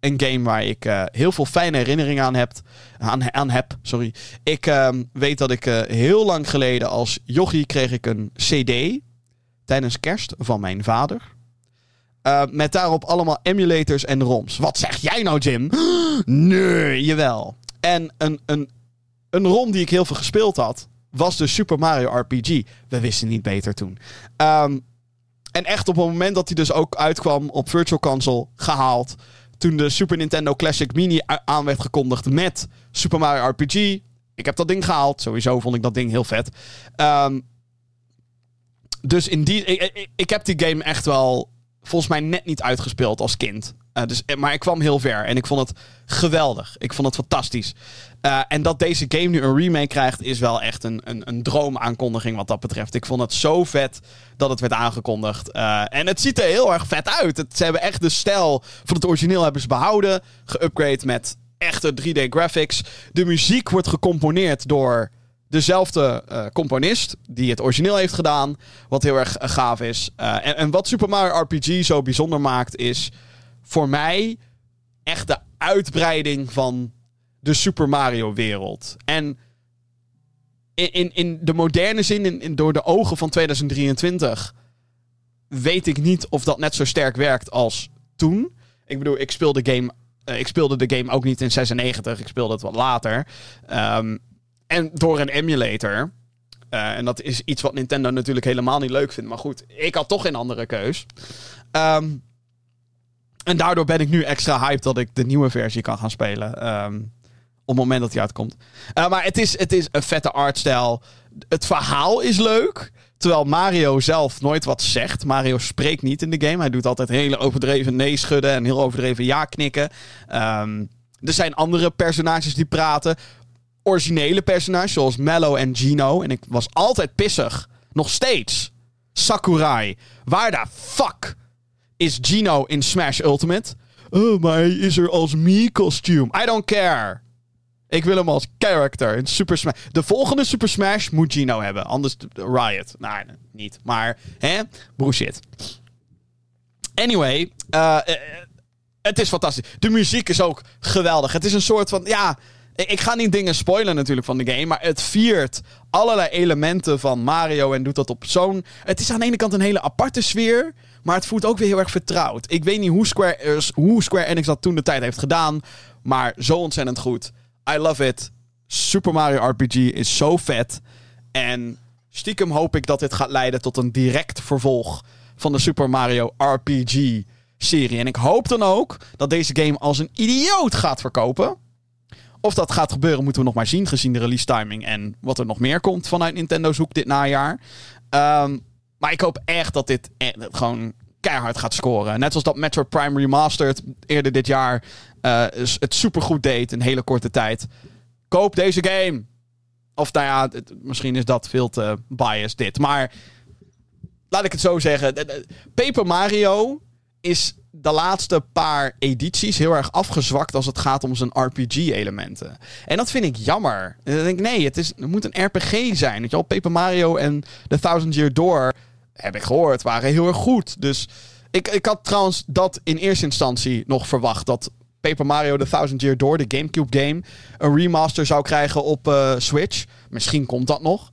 een game waar ik eh, heel veel fijne herinneringen aan heb. Aan, heb sorry. Ik ehm, weet dat ik eh, heel lang geleden als jochie kreeg ik een CD tijdens kerst van mijn vader. Uh, met daarop allemaal emulators en ROMs. Wat zeg jij nou, Jim? *gasps* Nee, jawel. En een, een, een ROM die ik heel veel gespeeld had, was de Super Mario RPG. We wisten niet beter toen. Um, en echt op het moment dat hij dus ook uitkwam op Virtual Console, gehaald. Toen de Super Nintendo Classic Mini aan werd gekondigd met Super Mario RPG. Ik heb dat ding gehaald. Sowieso vond ik dat ding heel vet. Um, dus in die, ik, ik heb die game echt wel volgens mij net niet uitgespeeld als kind. Uh, dus, maar ik kwam heel ver en ik vond het geweldig. Ik vond het fantastisch. Uh, en dat deze game nu een remake krijgt, is wel echt een, een, een droomaankondiging wat dat betreft. Ik vond het zo vet dat het werd aangekondigd. En het ziet er heel erg vet uit. Ze hebben echt de stijl van het origineel hebben ze behouden. Geupgrade met echte 3D graphics. De muziek wordt gecomponeerd door dezelfde uh, componist die het origineel heeft gedaan. Wat heel erg uh, gaaf is. Uh, en, en, wat Super Mario RPG zo bijzonder maakt is voor mij echt de uitbreiding van de Super Mario wereld. En in, in, in de moderne zin, in, in, door de ogen van 2023, weet ik niet of dat net zo sterk werkt als toen. Ik bedoel, ik speelde, game, ik speelde de game ook niet in 96. Ik speelde het wat later. Um, en door een emulator. Uh, en dat is iets wat Nintendo natuurlijk helemaal niet leuk vindt. Maar goed, ik had toch geen andere keus. Um, en daardoor ben ik nu extra hyped dat ik de nieuwe versie kan gaan spelen. Um, op het moment dat die uitkomt. Uh, maar het is, het is een vette artstijl. Het verhaal is leuk. Terwijl Mario zelf nooit wat zegt. Mario spreekt niet in de game. Hij doet altijd hele overdreven nee schudden en heel overdreven ja knikken. Um, er zijn andere personages die praten originele personages zoals Mello en Gino. En ik was altijd pissig. Nog steeds. Sakurai. Waar de fuck is Gino in Smash Ultimate? Oh, maar hij is er als me-costume. I don't care. Ik wil hem als character in Super Smash. De volgende Super Smash moet Gino hebben. Anders Riot. Nou, niet. Maar, hè? Bullshit. Anyway. Uh, uh, het is fantastisch. De muziek is ook geweldig. Het is een soort van... Ja, ik ga niet dingen spoilen natuurlijk van de game, maar het viert allerlei elementen van Mario en doet dat op zo'n... Het is aan de ene kant een hele aparte sfeer, maar het voelt ook weer heel erg vertrouwd. Ik weet niet hoe Square, hoe Square Enix dat toen de tijd heeft gedaan, maar zo ontzettend goed. I love it. Super Mario RPG is zo vet. En stiekem hoop ik dat dit gaat leiden tot een direct vervolg van de Super Mario RPG serie. En ik hoop dan ook dat deze game als een idioot gaat verkopen. Of dat gaat gebeuren, moeten we nog maar zien, gezien de release timing en wat er nog meer komt vanuit Nintendo's hoek dit najaar. Um, Maar ik hoop echt dat dit echt gewoon keihard gaat scoren. Net zoals dat Metroid Prime Remastered eerder dit jaar uh, het supergoed deed in een hele korte tijd. Koop deze game. Of nou ja, misschien is dat veel te biased dit. Maar laat ik het zo zeggen. Paper Mario is de laatste paar edities heel erg afgezwakt als het gaat om zijn RPG-elementen. En dat vind ik jammer. Dan denk ik, nee, het, is, moet een RPG zijn. Weet je wel? Paper Mario en The Thousand Year Door, heb ik gehoord, waren heel erg goed. Dus ik, ik had trouwens dat in eerste instantie nog verwacht. Dat Paper Mario The Thousand Year Door, de Gamecube game, een remaster zou krijgen op uh, Switch. Misschien komt dat nog.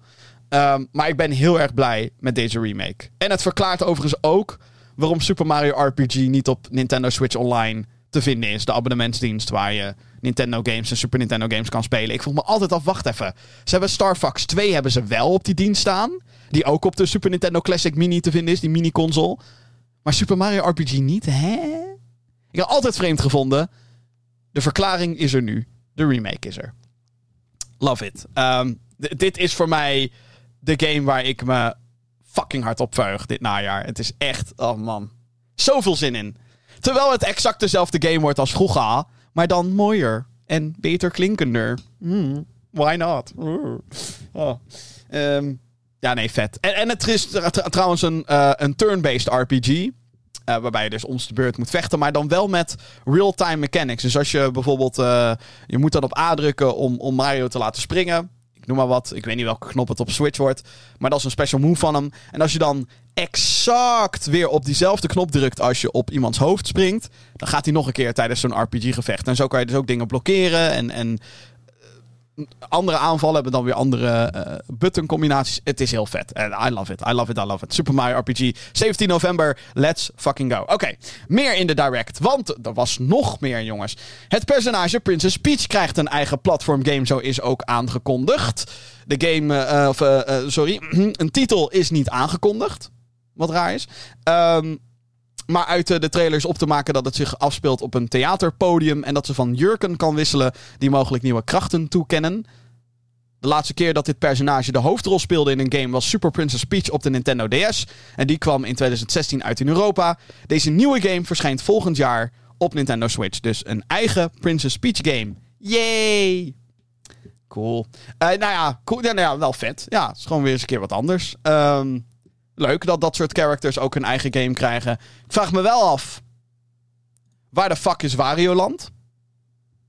Um, maar ik ben heel erg blij met deze remake. En het verklaart overigens ook waarom Super Mario RPG niet op Nintendo Switch Online te vinden is. De abonnementsdienst waar je Nintendo games en Super Nintendo games kan spelen. Ik vroeg me altijd af, wacht even. Ze hebben Star Fox 2 hebben ze wel op die dienst staan. Die ook op de Super Nintendo Classic Mini te vinden is, die mini-console. Maar Super Mario RPG niet, hè? Ik heb altijd vreemd gevonden. De verklaring is er nu. De remake is er. Love it. Um, dit is voor mij de game waar ik me fucking hard op dit najaar. Het is echt, oh man, zoveel zin in. Terwijl het exact dezelfde game wordt als vroeger, maar dan mooier en beter klinkender. Mm, why not? Oh. Um, ja, nee, vet. En, het is trouwens een, uh, een turn-based RPG. Uh, waarbij je dus ons de beurt moet vechten, maar dan wel met real-time mechanics. Dus als je bijvoorbeeld, uh, je moet dan op A drukken om, om Mario te laten springen noem maar wat. Ik weet niet welke knop het op Switch wordt. Maar dat is een special move van hem. En als je dan exact weer op diezelfde knop drukt als je op iemands hoofd springt, dan gaat hij nog een keer tijdens zo'n RPG-gevecht. En zo kan je dus ook dingen blokkeren en, en andere aanvallen hebben dan weer andere uh, button combinaties. Het is heel vet. I love it. I love it. I love it. Super Mario RPG. 17 november. Let's fucking go. Oké. Meer in de direct. Want er was nog meer, jongens. Het personage Princess Peach krijgt een eigen platform game. Zo is ook aangekondigd. De game, uh, of uh, sorry, *clears throat* een titel is niet aangekondigd. Wat raar is. Um, maar uit de trailers op te maken dat het zich afspeelt op een theaterpodium. En dat ze van jurken kan wisselen die mogelijk nieuwe krachten toekennen. De laatste keer dat dit personage de hoofdrol speelde in een game was Super Princess Peach op de Nintendo DS. En die kwam in 2016 uit in Europa. Deze nieuwe game verschijnt volgend jaar op Nintendo Switch. Dus een eigen Princess Peach game. Yay! Cool. Uh, nou ja, cool. Ja, nou ja, wel vet. Ja, het is gewoon weer eens een keer wat anders. Um, leuk dat dat soort characters ook een eigen game krijgen. Ik vraag me wel af. Waar de fuck is Wario Land?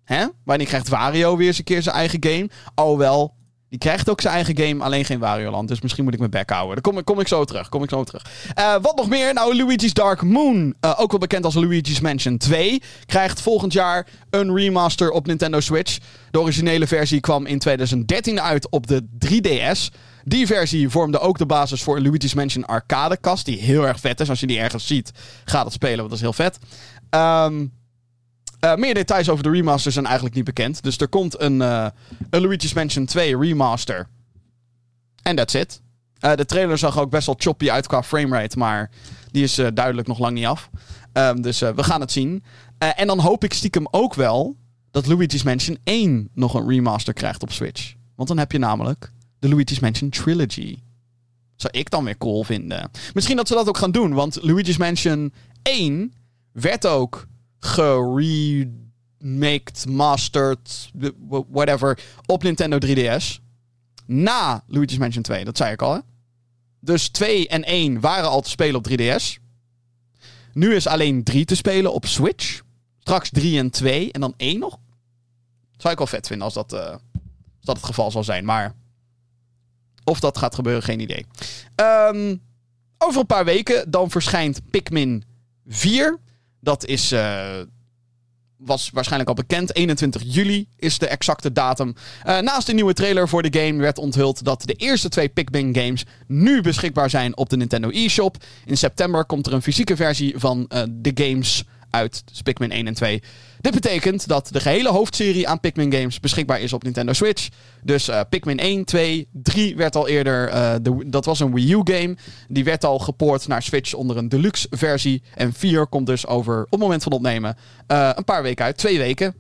Hè? Wanneer krijgt Wario weer eens een keer zijn eigen game? Oh wel, die krijgt ook zijn eigen game, alleen geen Wario Land. Dus misschien moet ik mijn bek houden. Daar kom, kom ik zo terug. Kom ik zo terug. Uh, wat nog meer? Nou, Luigi's Dark Moon, uh, ook wel bekend als Luigi's Mansion 2, krijgt volgend jaar een remaster op Nintendo Switch. De originele versie kwam in 2013 uit op de 3DS. Die versie vormde ook de basis voor Luigi's Mansion arcade kast. Die heel erg vet is. Als je die ergens ziet, ga dat spelen, want dat is heel vet. Um, uh, meer details over de remaster zijn eigenlijk niet bekend. Dus er komt een, een Luigi's Mansion 2 remaster. En that's it. Uh, de trailer zag ook best wel choppy uit qua framerate. Maar die is duidelijk nog lang niet af. Um, dus we gaan het zien. en dan hoop ik stiekem ook wel dat Luigi's Mansion 1 nog een remaster krijgt op Switch. Want dan heb je namelijk de Luigi's Mansion Trilogy. Zou ik dan weer cool vinden. Misschien dat ze dat ook gaan doen, want Luigi's Mansion 1 werd ook geremaked, mastered, whatever, op Nintendo 3DS. Na Luigi's Mansion 2, dat zei ik al. Hè? Dus 2 en 1 waren al te spelen op 3DS. Nu is alleen 3 te spelen op Switch. Straks 3 en 2 en dan 1 nog. Zou ik wel vet vinden als dat, uh, als dat het geval zal zijn. Maar of dat gaat gebeuren, geen idee. Um, over een paar weken dan verschijnt Pikmin 4. Dat is, uh, was waarschijnlijk al bekend. 21 juli is de exacte datum. Uh, naast de nieuwe trailer voor de game werd onthuld dat de eerste twee Pikmin games nu beschikbaar zijn op de Nintendo eShop. In september komt er een fysieke versie van uh, de games uit. Dus Pikmin 1 en 2. Dit betekent dat de gehele hoofdserie aan Pikmin games beschikbaar is op Nintendo Switch. Dus uh, Pikmin 1, 2, 3 werd al eerder. De, dat was een Wii U game. Die werd al gepoord naar Switch onder een deluxe versie. En 4 komt dus over, op het moment van opnemen, uh, een paar weken uit. Twee weken.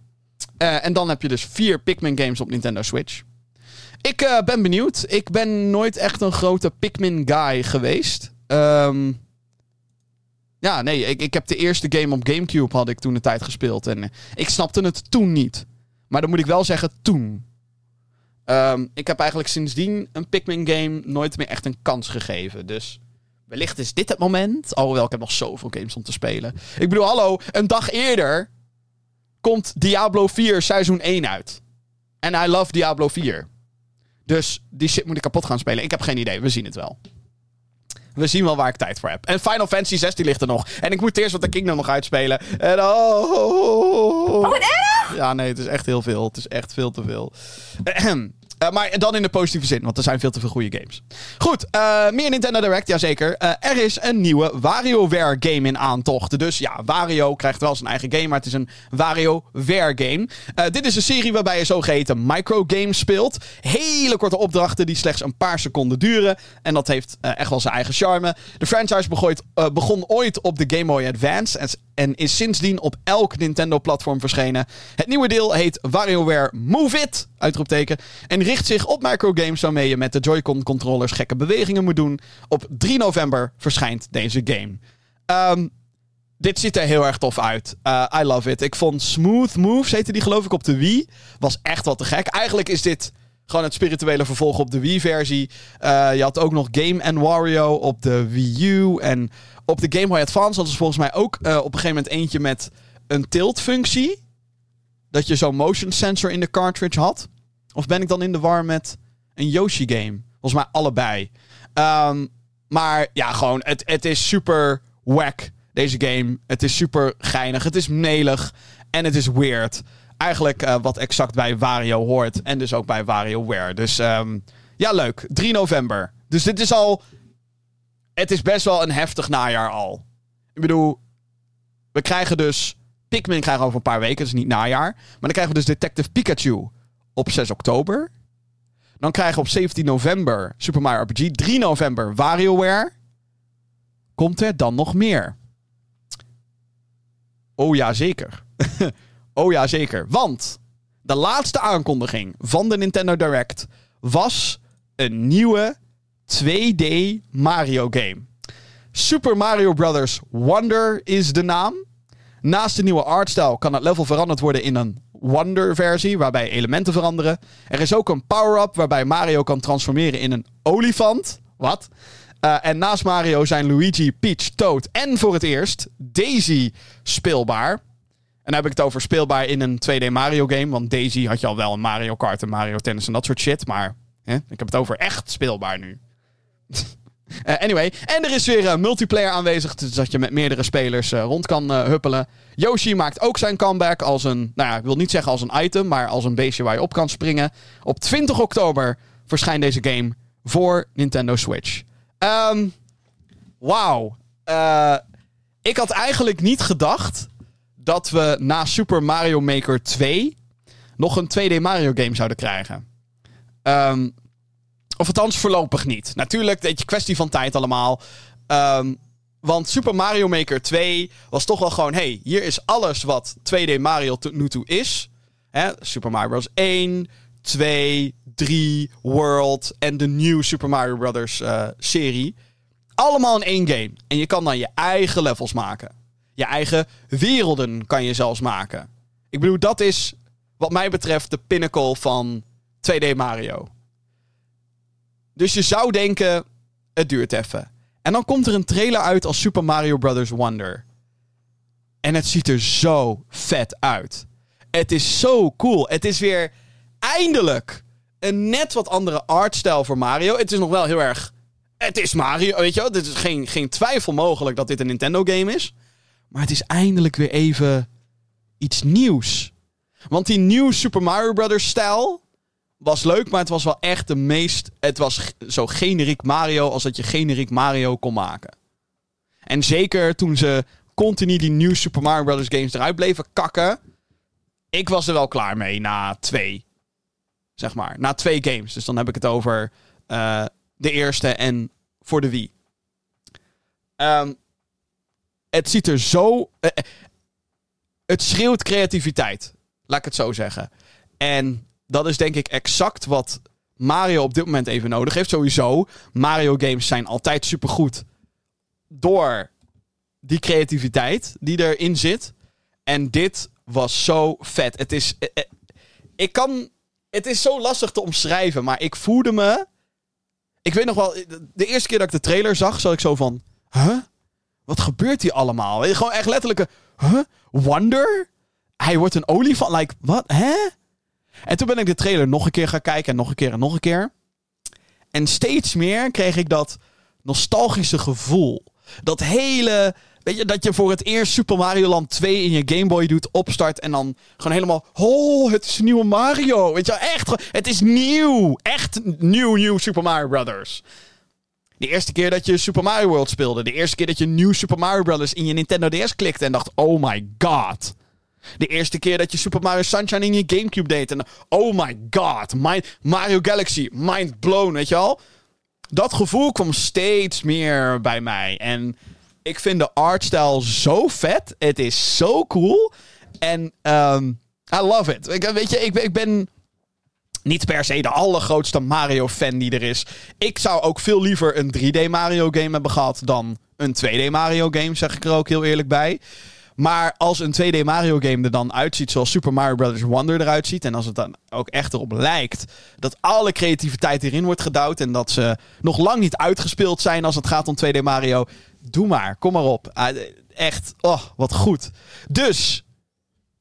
en dan heb je dus vier Pikmin games op Nintendo Switch. Ik ben benieuwd. Ik ben nooit echt een grote Pikmin guy geweest. Ehm, ja, nee, ik, ik heb de eerste game op Gamecube had ik toen de tijd gespeeld. En eh, ik snapte het toen niet. Maar dan moet ik wel zeggen, toen. Ehm, ik heb eigenlijk sindsdien een Pikmin game nooit meer echt een kans gegeven. Dus wellicht is dit het moment. Alhoewel, ik heb nog zoveel games om te spelen. Ik bedoel, hallo, een dag eerder komt Diablo 4 seizoen 1 uit. En I love Diablo 4. Dus die shit moet ik kapot gaan spelen. Ik heb geen idee, we zien het wel. We zien wel waar ik tijd voor heb. En Final Fantasy 16 ligt er nog. En ik moet eerst wat de Kingdom nog uitspelen. En oh. Oh, wat erg! Ja, nee, het is echt heel veel. Het is echt veel te veel. Ahem. *clears throat* Uh, maar dan in de positieve zin, want er zijn veel te veel goede games. Goed, uh, meer Nintendo Direct, jazeker. Uh, er is een nieuwe WarioWare game in aantocht. Dus ja, Wario krijgt wel zijn eigen game, maar het is een WarioWare game. dit is een serie waarbij je zogeheten microgames speelt. Hele korte opdrachten die slechts een paar seconden duren. En dat heeft echt wel zijn eigen charme. De franchise begooit, begon ooit op de Game Boy Advance en, en is sindsdien op elk Nintendo-platform verschenen. Het nieuwe deel heet WarioWare Move It, uitroepteken. En richt zich op microgames waarmee je met de Joy-Con controllers gekke bewegingen moet doen. Op 3 november verschijnt deze game. Um, dit ziet er heel erg tof uit. Uh, I love it. Ik vond Smooth Moves, heette die geloof ik op de Wii, was echt wat te gek. Eigenlijk is dit gewoon het spirituele vervolg op de Wii-versie. Uh, je had ook nog Game Wario op de Wii U. En op de Game Boy Advance hadden ze volgens mij ook uh, op een gegeven moment eentje met een tilt-functie. Dat je zo'n motion sensor in de cartridge had. Of ben ik dan in de war met een Yoshi-game? Volgens mij allebei. Um, maar ja, gewoon, het, het is super wack, deze game. Het is super geinig, het is melig en het is weird. Eigenlijk uh, wat exact bij Wario hoort en dus ook bij WarioWare. Dus um, ja, leuk. 3 november. Dus dit is al... Het is best wel een heftig najaar al. Ik bedoel, we krijgen dus... Pikmin krijgen over een paar weken, dus niet najaar. Maar dan krijgen we dus Detective Pikachu op 6 oktober. Dan krijgen we op 17 november Super Mario RPG. 3 november WarioWare. Komt er dan nog meer? Oh ja, zeker. *laughs* oh ja, zeker. Want de laatste aankondiging van de Nintendo Direct was een nieuwe 2D Mario game. Super Mario Bros. Wonder is de naam. Naast de nieuwe artstyle kan het level veranderd worden in een Wonder-versie, waarbij elementen veranderen. Er is ook een power-up waarbij Mario kan transformeren in een olifant. Wat? Uh, en naast Mario zijn Luigi, Peach, Toad en voor het eerst Daisy speelbaar. En dan heb ik het over speelbaar in een 2D Mario game. Want Daisy had je al wel een Mario Kart en Mario Tennis en dat soort shit. Maar ik heb het over echt speelbaar nu. *laughs* Uh, anyway, en er is weer uh, multiplayer aanwezig, dus dat je met meerdere spelers uh, rond kan huppelen. Yoshi maakt ook zijn comeback als een, nou ja, ik wil niet zeggen als een item, maar als een beestje waar je op kan springen. Op 20 oktober verschijnt deze game voor Nintendo Switch. Um, Wauw. ik had eigenlijk niet gedacht dat we na Super Mario Maker 2 nog een 2D Mario game zouden krijgen. Um, of althans voorlopig niet. Natuurlijk, weet je, kwestie van tijd allemaal. Um, want Super Mario Maker 2 was toch wel gewoon... hey, hier is alles wat 2D Mario tot nu toe is. Hè? Super Mario Bros. 1, 2, 3, World en de nieuwe Super Mario Bros. Uh, serie. Allemaal in één game. En je kan dan je eigen levels maken. Je eigen werelden kan je zelfs maken. Ik bedoel, dat is wat mij betreft de pinnacle van 2D Mario. Dus je zou denken, het duurt even. En dan komt er een trailer uit als Super Mario Bros. Wonder. En het ziet er zo vet uit. Het is zo cool. Het is weer eindelijk een net wat andere artstijl voor Mario. Het is nog wel heel erg. Het is Mario, weet je wel? Het is geen, geen twijfel mogelijk dat dit een Nintendo-game is. Maar het is eindelijk weer even iets nieuws. Want die nieuwe Super Mario Bros. stijl was leuk, maar het was wel echt de meest. Het was zo generiek Mario als dat je generiek Mario kon maken. En zeker toen ze continu die nieuwe Super Mario Bros. games eruit bleven kakken. Ik was er wel klaar mee na twee. Zeg maar. Na twee games. Dus dan heb ik het over uh, de eerste en voor de Wii. Um, het ziet er zo. Uh, het schreeuwt creativiteit. Laat ik het zo zeggen. En dat is denk ik exact wat Mario op dit moment even nodig heeft. Sowieso, Mario games zijn altijd supergoed door die creativiteit die erin zit. En dit was zo vet. Het is. eh, eh, Ik kan. Het is zo lastig te omschrijven, maar ik voelde me. Ik weet nog wel, de eerste keer dat ik de trailer zag, zat ik zo van. Huh? Wat gebeurt hier allemaal? Gewoon echt letterlijke. Huh? Wonder? Hij wordt een olifant. Like, wat? Hè? En toen ben ik de trailer nog een keer gaan kijken en nog een keer en nog een keer. En steeds meer kreeg ik dat nostalgische gevoel. Dat hele. Weet je, dat je voor het eerst Super Mario Land 2 in je Game Boy doet, opstart en dan gewoon helemaal. Oh, het is nieuwe Mario. Weet je, echt. Het is nieuw. Echt nieuw, nieuw Super Mario Brothers. De eerste keer dat je Super Mario World speelde. De eerste keer dat je nieuw Super Mario Brothers in je Nintendo DS klikte en dacht: oh my god. De eerste keer dat je Super Mario Sunshine in je Gamecube deed. En oh my god. Mind, Mario Galaxy. Mind blown, weet je al? Dat gevoel kwam steeds meer bij mij. En ik vind de artstyle zo vet. Het is zo cool. En ehm, I love it. Ik, weet je, ik, ik ben niet per se de allergrootste Mario-fan die er is. Ik zou ook veel liever een 3D Mario-game hebben gehad dan een 2D Mario-game, zeg ik er ook heel eerlijk bij. Maar als een 2D Mario-game er dan uitziet zoals Super Mario Bros. Wonder eruit ziet... en als het dan ook echt erop lijkt dat alle creativiteit erin wordt gedouwd... en dat ze nog lang niet uitgespeeld zijn als het gaat om 2D Mario... doe maar, kom maar op. Ah, echt, oh, wat goed. Dus,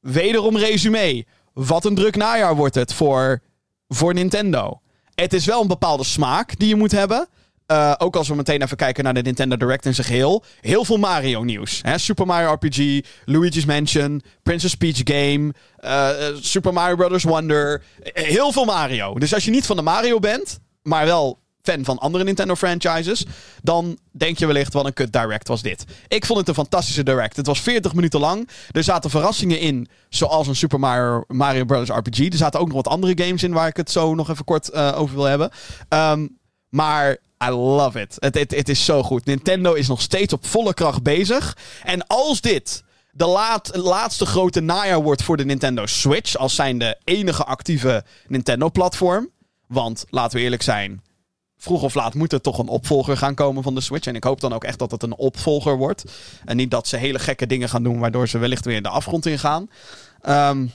wederom resume. Wat een druk najaar wordt het voor, voor Nintendo. Het is wel een bepaalde smaak die je moet hebben. Eh, ook als we meteen even kijken naar de Nintendo Direct in zijn geheel. Heel veel Mario nieuws. Hè? Super Mario RPG, Luigi's Mansion, Princess Peach Game, eh, eh, Super Mario Bros. Wonder. Heel veel Mario. Dus als je niet van de Mario bent, maar wel fan van andere Nintendo franchises, dan denk je wellicht wat een kut direct was dit. Ik vond het een fantastische direct. Het was 40 minuten lang. Er zaten verrassingen in, zoals een Super Mario, Mario Bros. RPG. Er zaten ook nog wat andere games in waar ik het zo nog even kort over wil hebben. Ehm, maar I love it. Het, het, is zo goed. Nintendo is nog steeds op volle kracht bezig. En als dit de laat, laatste grote najaar wordt voor de Nintendo Switch, als zijn de enige actieve Nintendo-platform. Want laten we eerlijk zijn, vroeg of laat moet er toch een opvolger gaan komen van de Switch. En ik hoop dan ook echt dat het een opvolger wordt. En niet dat ze hele gekke dingen gaan doen, waardoor ze wellicht weer de afgrond ingaan. Ehm,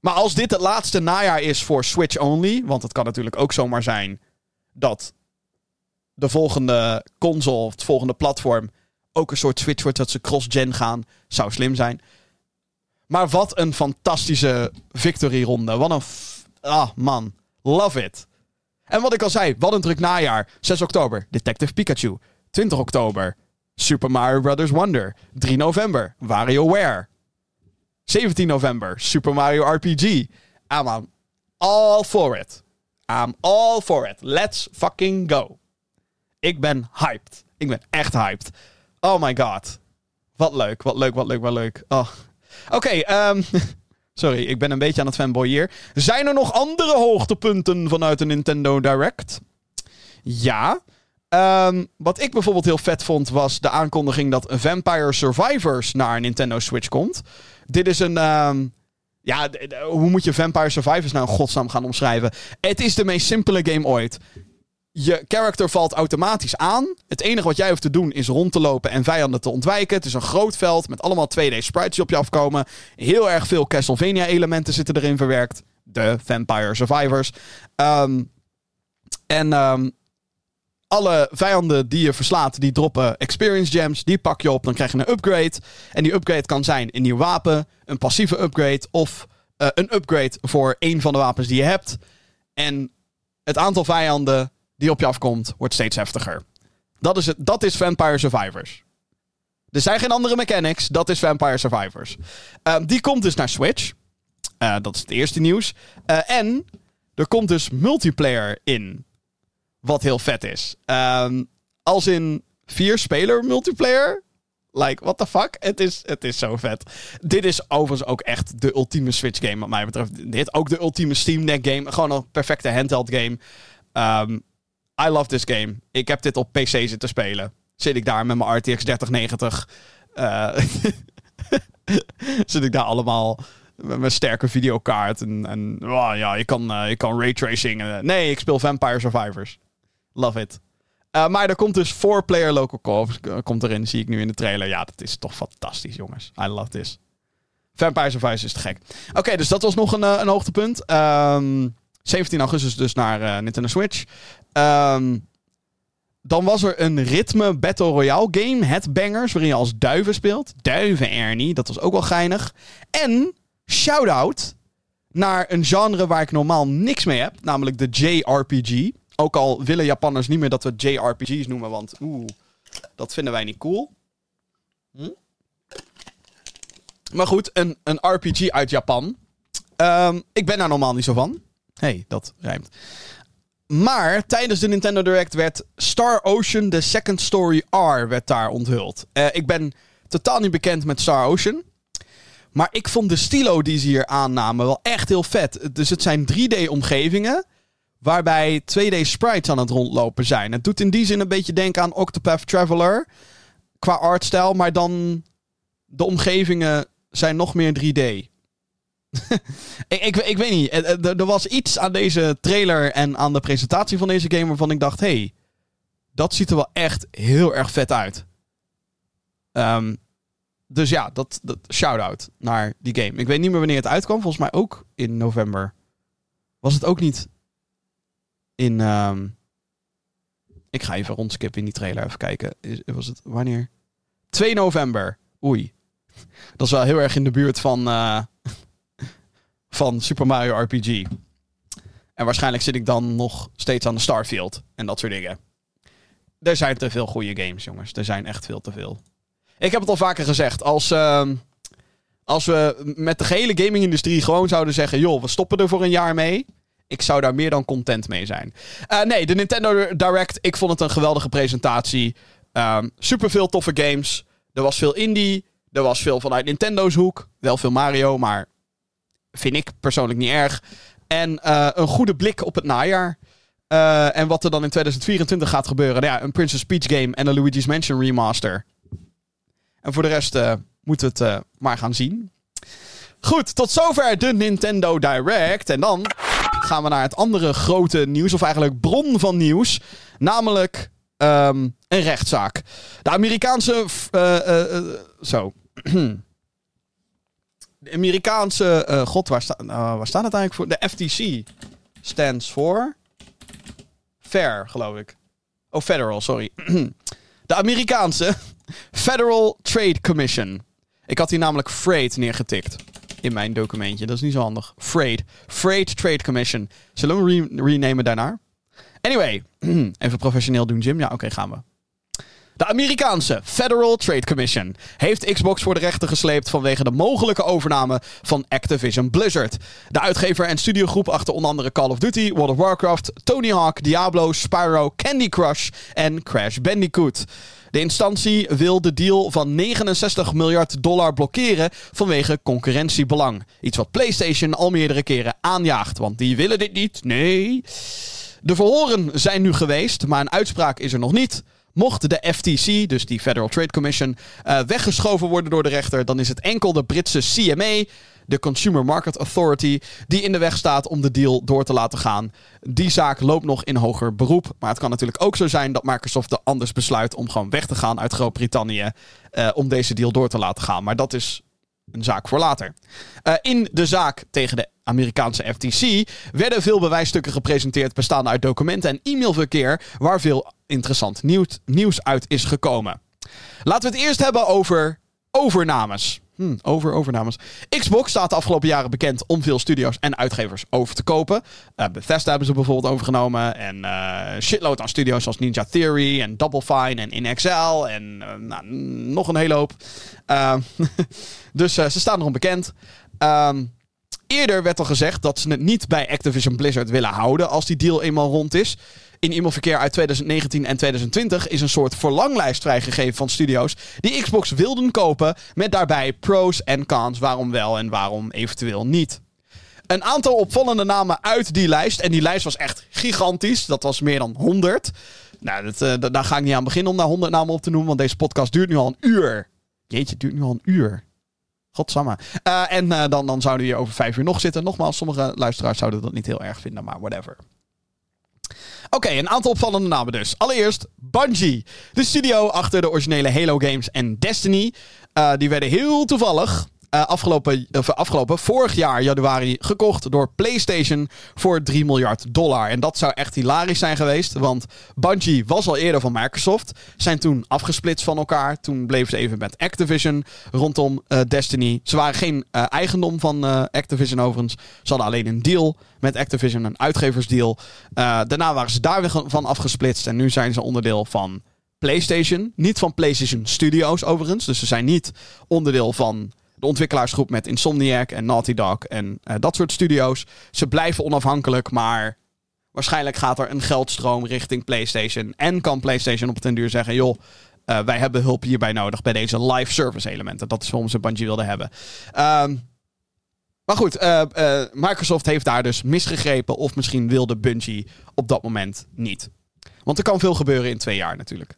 maar als dit het laatste najaar is voor Switch only, want het kan natuurlijk ook zomaar zijn dat de volgende console of het volgende platform ook een soort Switch wordt dat ze cross-gen gaan, zou slim zijn. Maar wat een fantastische victory-ronde. Wat een. Ah, man. Love it. En wat ik al zei, wat een druk najaar. 6 oktober, Detective Pikachu. 20 oktober, Super Mario Bros. Wonder. 3 november, WarioWare. 17 november, Super Mario RPG. I'm all for it. I'm all for it. Let's fucking go. Ik ben hyped. Ik ben echt hyped. Oh my god. Wat leuk, wat leuk, wat leuk, wat leuk. Oh. Oké, ehm, *laughs* sorry, ik ben een beetje aan het fanboy hier. Zijn er nog andere hoogtepunten vanuit de Nintendo Direct? Ja. Ehm, wat ik bijvoorbeeld heel vet vond, was de aankondiging dat Vampire Survivors naar Nintendo Switch komt. Dit is een. ehm, ja, hoe moet je Vampire Survivors nou in godsnaam gaan omschrijven? Het is de meest simpele game ooit. Je character valt automatisch aan. Het enige wat jij hoeft te doen is rond te lopen en vijanden te ontwijken. Het is een groot veld met allemaal 2D sprites die op je afkomen. Heel erg veel Castlevania-elementen zitten erin verwerkt. De Vampire Survivors. Ehm, en ehm, alle vijanden die je verslaat, die droppen experience gems. Die pak je op, dan krijg je een upgrade. En die upgrade kan zijn een nieuw wapen, een passieve upgrade of eh, een upgrade voor één van de wapens die je hebt. En het aantal vijanden die op je afkomt, wordt steeds heftiger. Dat is, het, dat is Vampire Survivors. Er zijn geen andere mechanics, dat is Vampire Survivors. Ehm, die komt dus naar Switch. Eh, dat is het eerste nieuws. Eh, en er komt dus multiplayer in. Wat heel vet is. Ehm, als in vier speler multiplayer. Like, what the fuck? Het is, het is zo vet. Dit is overigens ook echt de ultieme Switch game wat mij betreft. Dit ook de ultieme Steam Deck game. Gewoon een perfecte handheld game. Ehm, I love this game. Ik heb dit op PC zitten spelen. Zit ik daar met mijn RTX 3090. eh, *laughs* zit ik daar allemaal met mijn sterke videokaart. En, en oh, ja, je kan, eh, je kan raytracing. eh. nee, ik speel Vampire Survivors. Love it. Uh, maar er komt dus four-player local co-op komt erin, zie ik nu in de trailer. Ja, dat is toch fantastisch, jongens. I love this. Vampires of Ice is te gek. Oké, dus dat was nog een, een hoogtepunt. Ehm, 17 augustus dus naar uh, Nintendo Switch. Um, dan was er een ritme Battle Royale game, Headbangers, waarin je als duiven speelt. Duiven Ernie, dat was ook wel geinig. En, shout-out naar een genre waar ik normaal niks mee heb, namelijk de JRPG. Ook al willen Japanners niet meer dat we JRPG's noemen, want oeh, dat vinden wij niet cool. Hm? Maar goed, een, een RPG uit Japan. Um, ik ben daar normaal niet zo van. Hey, dat rijmt. Maar tijdens de Nintendo Direct werd Star Ocean, de Second Story R, werd daar onthuld. Uh, ik ben totaal niet bekend met Star Ocean. Maar ik vond de stilo die ze hier aannamen wel echt heel vet. Dus het zijn 3D-omgevingen waarbij 2D-sprites aan het rondlopen zijn. Het doet in die zin een beetje denken aan Octopath Traveler qua artstijl, maar dan de omgevingen zijn nog meer 3D. *laughs* ik, ik, ik, weet niet. Er, er, was iets aan deze trailer en aan de presentatie van deze game waarvan ik dacht: hey, dat ziet er wel echt heel erg vet uit. Um, dus ja, dat, dat shout-out naar die game. Ik weet niet meer wanneer het uitkwam. Volgens mij ook in november. Was het ook niet in. Um... Ik ga even rondskippen in die trailer even kijken. Was het wanneer? 2 november. Oei. *laughs* Dat is wel heel erg in de buurt van. Uh... van Super Mario RPG. En waarschijnlijk zit ik dan nog steeds aan de Starfield en dat soort dingen. Er zijn te veel goede games, jongens. Er zijn echt veel te veel. Ik heb het al vaker gezegd. Als, uh, als we met de gehele gaming-industrie gewoon zouden zeggen: joh, we stoppen er voor een jaar mee. Ik zou daar meer dan content mee zijn. Uh, nee, de Nintendo Direct. Ik vond het een geweldige presentatie. Um, super veel toffe games. Er was veel indie. Er was veel vanuit Nintendo's hoek. Wel veel Mario, maar vind ik persoonlijk niet erg. En uh, een goede blik op het najaar. Uh, en wat er dan in 2024 gaat gebeuren. Nou ja, een Princess Peach game en een Luigi's Mansion remaster. En voor de rest uh, moeten we het maar gaan zien. Goed, tot zover de Nintendo Direct. En dan gaan we naar het andere grote nieuws, of eigenlijk bron van nieuws. Namelijk um, een rechtszaak. De Amerikaanse. zo. *clears throat* De Amerikaanse. Uh, God, waar, sta, uh, waar staat het eigenlijk voor? De FTC stands for. Fair, geloof ik. Oh, Federal, sorry. de Amerikaanse Federal Trade Commission. Ik had hier namelijk Freight neergetikt. In mijn documentje. Dat is niet zo handig. Freight. Freight Trade Commission. Zullen we re renamen daarnaar? Anyway. Even professioneel doen, Jim. Ja, oké, gaan we. De Amerikaanse Federal Trade Commission heeft Xbox voor de rechter gesleept vanwege de mogelijke overname van Activision Blizzard. De uitgever en studiogroep achter onder andere Call of Duty, World of Warcraft, Tony Hawk, Diablo, Spyro, Candy Crush en Crash Bandicoot. De instantie wil de deal van 69 miljard dollar blokkeren vanwege concurrentiebelang. Iets wat PlayStation al meerdere keren aanjaagt, want die willen dit niet. Nee. De verhoren zijn nu geweest, maar een uitspraak is er nog niet. Mocht de FTC, dus die Federal Trade Commission, uh, weggeschoven worden door de rechter, dan is het enkel de Britse CMA, de Consumer Market Authority, die in de weg staat om de deal door te laten gaan. Die zaak loopt nog in hoger beroep. Maar het kan natuurlijk ook zo zijn dat Microsoft er anders besluit om gewoon weg te gaan uit Groot-Brittannië. Uh, om deze deal door te laten gaan. Maar dat is een zaak voor later. Uh, in de zaak tegen de Amerikaanse FTC werden veel bewijsstukken gepresenteerd bestaande uit documenten en e-mailverkeer waar veel interessant nieuws, nieuws uit is gekomen. Laten we het eerst hebben over overnames. Hm, over overnames. Xbox staat de afgelopen jaren bekend om veel studio's en uitgevers over te kopen. Uh, Bethesda hebben ze bijvoorbeeld overgenomen. En uh, shitload aan studio's zoals Ninja Theory en Double Fine en InXL. En uh, nou, nog een hele hoop. *laughs* dus ze staan erom bekend. Um, Eerder werd al gezegd dat ze het niet bij Activision Blizzard willen houden als die deal eenmaal rond is. In e-mailverkeer uit 2019 en 2020 is een soort verlanglijst vrijgegeven van studio's die Xbox wilden kopen, met daarbij pros en cons waarom wel en waarom eventueel niet. Een aantal opvallende namen uit die lijst, en die lijst was echt gigantisch, dat was meer dan 100. Nou, dat, uh, daar ga ik niet aan beginnen om daar 100 namen op te noemen, want deze podcast duurt nu al een uur. Jeetje, het duurt nu al een uur. Godsamme. Uh, en uh, dan, dan zouden we hier over vijf uur nog zitten. Nogmaals, sommige luisteraars zouden dat niet heel erg vinden, maar whatever. Oké, een aantal opvallende namen dus. Allereerst Bungie. De studio achter de originele Halo games en Destiny. Uh, die werden heel toevallig afgelopen, uh, afgelopen vorig jaar januari gekocht door PlayStation voor 3 miljard dollar. En dat zou echt hilarisch zijn geweest, want Bungie was al eerder van Microsoft. Zijn toen afgesplitst van elkaar. Toen bleven ze even met Activision rondom uh, Destiny. Ze waren geen eigendom van Activision overigens. Ze hadden alleen een deal met Activision, een uitgeversdeal. daarna waren ze daar weer van afgesplitst en nu zijn ze onderdeel van PlayStation. Niet van PlayStation Studios overigens. Dus ze zijn niet onderdeel van de ontwikkelaarsgroep met Insomniac en Naughty Dog en uh, dat soort studio's. Ze blijven onafhankelijk, maar waarschijnlijk gaat er een geldstroom richting PlayStation. En kan PlayStation op het duur zeggen: joh. Uh, wij hebben hulp hierbij nodig bij deze live service elementen. Dat is waarom ze Bungie wilden hebben. Um, maar goed, uh, Microsoft heeft daar dus misgegrepen. Of misschien wilde Bungie op dat moment niet. Want er kan veel gebeuren in twee jaar natuurlijk.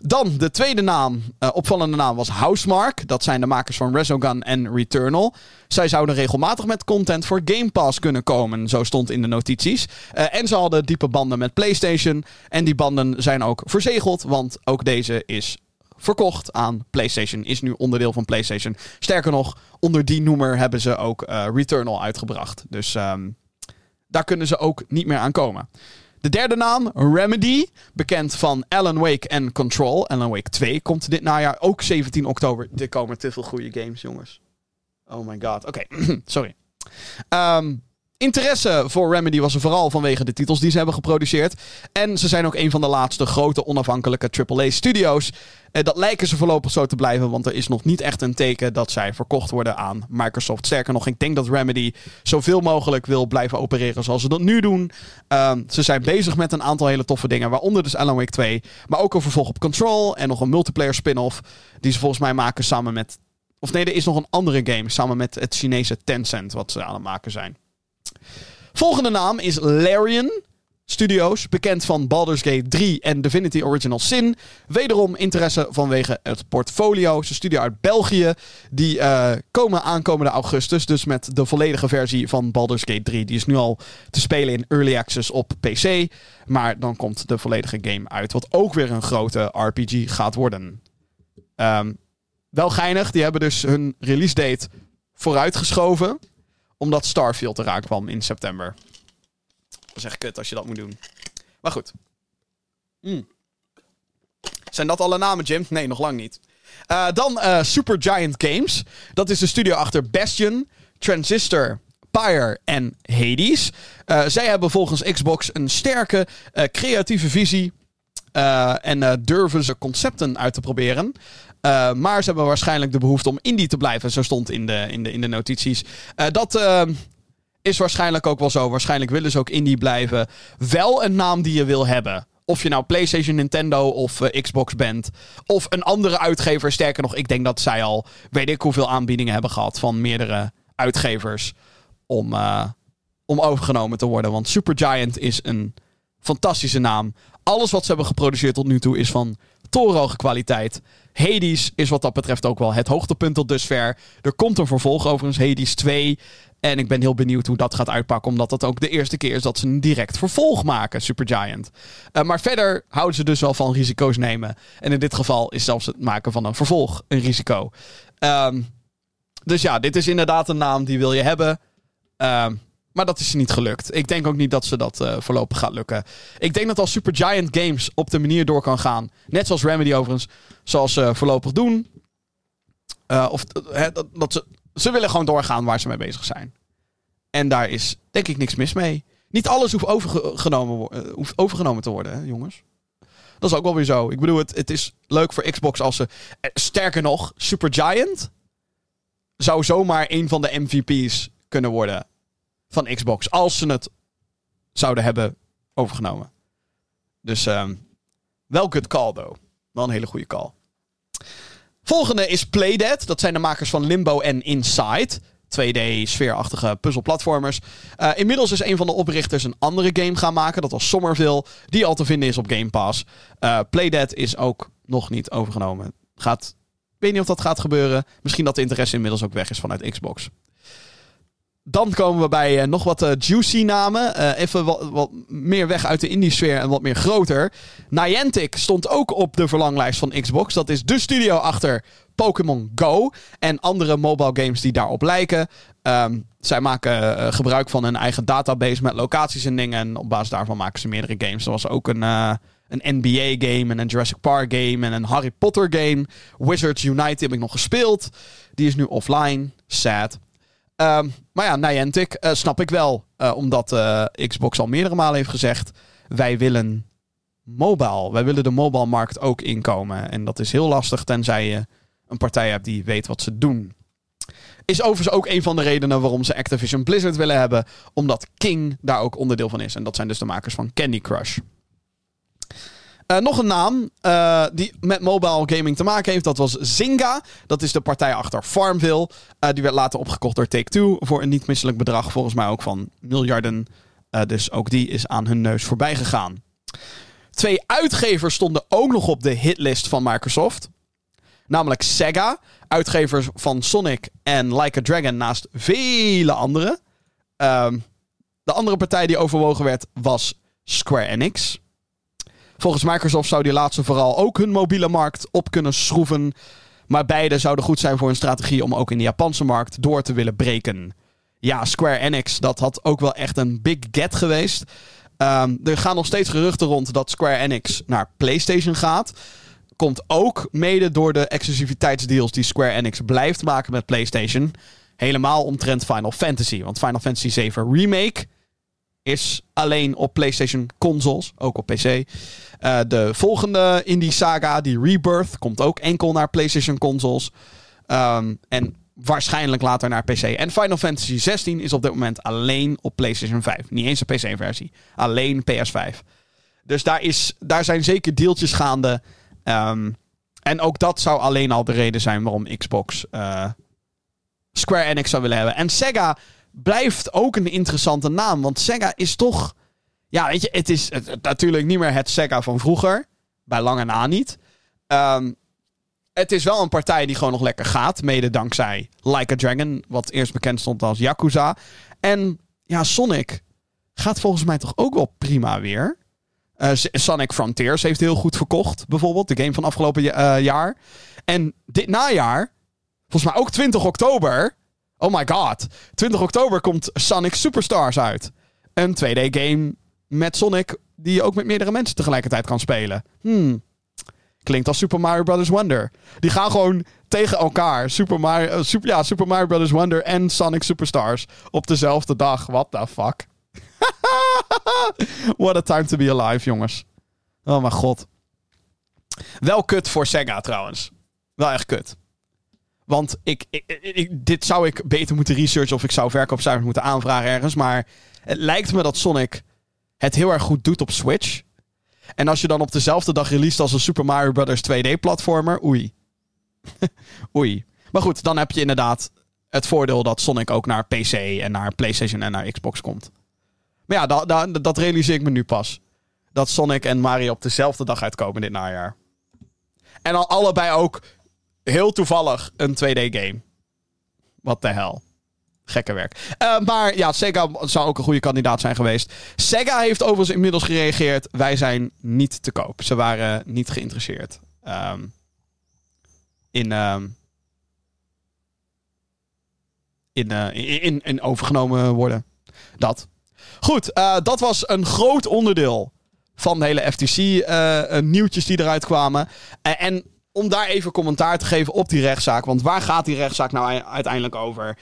Dan de tweede naam, uh, opvallende naam, was Housemark. Dat zijn de makers van Resogun en Returnal. Zij zouden regelmatig met content voor Game Pass kunnen komen, zo stond in de notities. Uh, en ze hadden diepe banden met PlayStation. En die banden zijn ook verzegeld, want ook deze is verkocht aan PlayStation. Is nu onderdeel van PlayStation. Sterker nog, onder die noemer hebben ze ook uh, Returnal uitgebracht. Dus um, daar kunnen ze ook niet meer aan komen. De derde naam, Remedy. Bekend van Alan Wake en Control. Alan Wake 2 komt dit najaar. Ook 17 oktober. Er komen te veel goede games, jongens. Oh my god. Oké, *clears throat* sorry. Um, Interesse voor Remedy was er vooral vanwege de titels die ze hebben geproduceerd. En ze zijn ook een van de laatste grote onafhankelijke AAA-studio's. Eh, dat lijken ze voorlopig zo te blijven, want er is nog niet echt een teken dat zij verkocht worden aan Microsoft. Sterker nog, ik denk dat Remedy zoveel mogelijk wil blijven opereren zoals ze dat nu doen. Um, ze zijn bezig met een aantal hele toffe dingen, waaronder dus Alan Wake 2. Maar ook een vervolg op Control en nog een multiplayer spin-off die ze volgens mij maken samen met... Of nee, er is nog een andere game samen met het Chinese Tencent wat ze aan het maken zijn. Volgende naam is Larian Studios, bekend van Baldur's Gate 3 en Divinity Original Sin. Wederom interesse vanwege het portfolio. Ze studio uit België. Die uh, komen aankomende augustus. Dus met de volledige versie van Baldur's Gate 3. Die is nu al te spelen in Early Access op PC. Maar dan komt de volledige game uit. Wat ook weer een grote RPG gaat worden. Um, wel geinig. Die hebben dus hun release date vooruitgeschoven omdat Starfield eraan kwam in september. Dat is echt kut als je dat moet doen. Maar goed. Mm. Zijn dat alle namen, Jim? Nee, nog lang niet. Uh, dan uh, Supergiant Games. Dat is de studio achter Bastion, Transistor, Pyre en Hades. Uh, zij hebben volgens Xbox een sterke, creatieve visie. en durven ze concepten uit te proberen. Uh, maar ze hebben waarschijnlijk de behoefte om indie te blijven. Zo stond in de, in de, in de notities. Uh, dat uh, is waarschijnlijk ook wel zo. Waarschijnlijk willen ze ook indie blijven. Wel een naam die je wil hebben. Of je nou PlayStation, Nintendo of Xbox bent. Of een andere uitgever. Sterker nog, ik denk dat zij al weet ik hoeveel aanbiedingen hebben gehad van meerdere uitgevers. Om, om overgenomen te worden. Want Supergiant is een fantastische naam. Alles wat ze hebben geproduceerd tot nu toe is van torenhoge kwaliteit. Hades is wat dat betreft ook wel het hoogtepunt tot dusver. Er komt een vervolg overigens, Hades 2. En ik ben heel benieuwd hoe dat gaat uitpakken. Omdat dat ook de eerste keer is dat ze een direct vervolg maken, Supergiant. Uh, maar verder houden ze dus wel van risico's nemen. En in dit geval is zelfs het maken van een vervolg een risico. Um, dus ja, dit is inderdaad een naam die wil je hebben. Um, maar dat is niet gelukt. Ik denk ook niet dat ze dat uh, voorlopig gaat lukken. Ik denk dat als Supergiant Games op de manier door kan gaan. Net zoals Remedy overigens. Zoals ze voorlopig doen. Uh, of dat, dat, ze, ze willen gewoon doorgaan waar ze mee bezig zijn. En daar is denk ik niks mis mee. Niet alles hoeft overgenomen, hoeft overgenomen te worden, hè, jongens. Dat is ook wel weer zo. Ik bedoel, het, het is leuk voor Xbox als ze. Sterker nog, Supergiant zou zomaar een van de MVP's kunnen worden van Xbox. Als ze het zouden hebben overgenomen. Dus um, wel good call, though. Wel een hele goede call. Volgende is Playdead. Dat zijn de makers van Limbo en Inside. 2D-sfeerachtige puzzelplatformers. Uh, inmiddels is een van de oprichters een andere game gaan maken. Dat was Somerville. Die al te vinden is op Game Pass. Uh, Playdead is ook nog niet overgenomen. Gaat, weet niet of dat gaat gebeuren. Misschien dat de interesse inmiddels ook weg is vanuit Xbox. Dan komen we bij nog wat juicy namen. even wat, wat, meer weg uit de indie-sfeer en wat meer groter. Niantic stond ook op de verlanglijst van Xbox. Dat is de studio achter Pokémon Go en andere mobile games die daarop lijken. Um, zij maken gebruik van hun eigen database met locaties en dingen. En op basis daarvan maken ze meerdere games. Er was ook een, een NBA-game en een Jurassic Park-game en een Harry Potter-game. Wizards Unite heb ik nog gespeeld. Die is nu offline. Sad. Um, maar ja, Niantic uh, snap ik wel. omdat Xbox al meerdere malen heeft gezegd... wij willen mobile. Wij willen de mobile-markt ook inkomen. En dat is heel lastig tenzij je een partij hebt die weet wat ze doen. Is overigens ook een van de redenen waarom ze Activision Blizzard willen hebben. Omdat King daar ook onderdeel van is. En dat zijn dus de makers van Candy Crush. Uh, nog een naam uh, die met mobile gaming te maken heeft. Dat was Zynga. Dat is de partij achter Farmville. Uh, die werd later opgekocht door Take-Two. Voor een niet misselijk bedrag. Volgens mij ook van miljarden. dus ook die is aan hun neus voorbij gegaan. Twee uitgevers stonden ook nog op de hitlist van Microsoft. Namelijk Sega, uitgevers van Sonic en Like a Dragon naast vele anderen. Um, de andere partij die overwogen werd was Square Enix. Volgens Microsoft zou die laatste vooral ook hun mobiele markt op kunnen schroeven. Maar beide zouden goed zijn voor een strategie om ook in de Japanse markt door te willen breken. Ja, Square Enix, dat had ook wel echt een big get geweest. Um, er gaan nog steeds geruchten rond dat Square Enix naar PlayStation gaat komt ook mede door de exclusiviteitsdeals die Square Enix blijft maken met PlayStation. Helemaal omtrent Final Fantasy. Want Final Fantasy 7 Remake is alleen op PlayStation consoles, ook op PC. Uh, de volgende in die saga, die Rebirth, komt ook enkel naar PlayStation consoles. Um, en waarschijnlijk later naar PC. En Final Fantasy 16 is op dit moment alleen op PlayStation 5. Niet eens een PC-versie. Alleen PS5. Dus daar, is, daar zijn zeker deeltjes gaande Um, en ook dat zou alleen al de reden zijn waarom Xbox uh, Square Enix zou willen hebben. En Sega blijft ook een interessante naam. Want Sega is toch. Ja, weet je, het is natuurlijk niet meer het Sega van vroeger. Bij lange na niet. Um, het is wel een partij die gewoon nog lekker gaat. Mede dankzij Like a Dragon. Wat eerst bekend stond als Yakuza. En ja, Sonic gaat volgens mij toch ook wel prima weer. Uh, Sonic Frontiers heeft heel goed verkocht, bijvoorbeeld. De game van afgelopen uh, jaar. En dit najaar, volgens mij ook 20 oktober. Oh my god. 20 oktober komt Sonic Superstars uit. Een 2D-game met Sonic die je ook met meerdere mensen tegelijkertijd kan spelen. Hmm. Klinkt als Super Mario Bros. Wonder. Die gaan gewoon tegen elkaar. Super Mario, uh, super, ja, Super Mario Bros. Wonder en Sonic Superstars op dezelfde dag. What the fuck? *laughs* What a time to be alive, jongens. Oh mijn god. Wel kut voor Sega trouwens. Wel echt kut. Want ik, dit zou ik beter moeten researchen of ik zou verkoopcijfers moeten aanvragen ergens. Maar het lijkt me dat Sonic het heel erg goed doet op Switch. En als je dan op dezelfde dag release als een Super Mario Bros. 2D-platformer, oei. *laughs* oei. Maar goed, dan heb je inderdaad het voordeel dat Sonic ook naar PC en naar PlayStation en naar Xbox komt. Maar ja, dat realiseer ik me nu pas. Dat Sonic en Mario op dezelfde dag uitkomen dit najaar. En al allebei ook heel toevallig een 2D-game. Wat de hel. Gekke werk. Uh, maar ja, Sega zou ook een goede kandidaat zijn geweest. Sega heeft overigens inmiddels gereageerd. Wij zijn niet te koop. Ze waren niet geïnteresseerd. Um, in, um, in, uh, in, in overgenomen worden. Dat. Goed, uh, dat was een groot onderdeel van de hele FTC-nieuwtjes die eruit kwamen. En om daar even commentaar te geven op die rechtszaak. Want waar gaat die rechtszaak nou uiteindelijk over?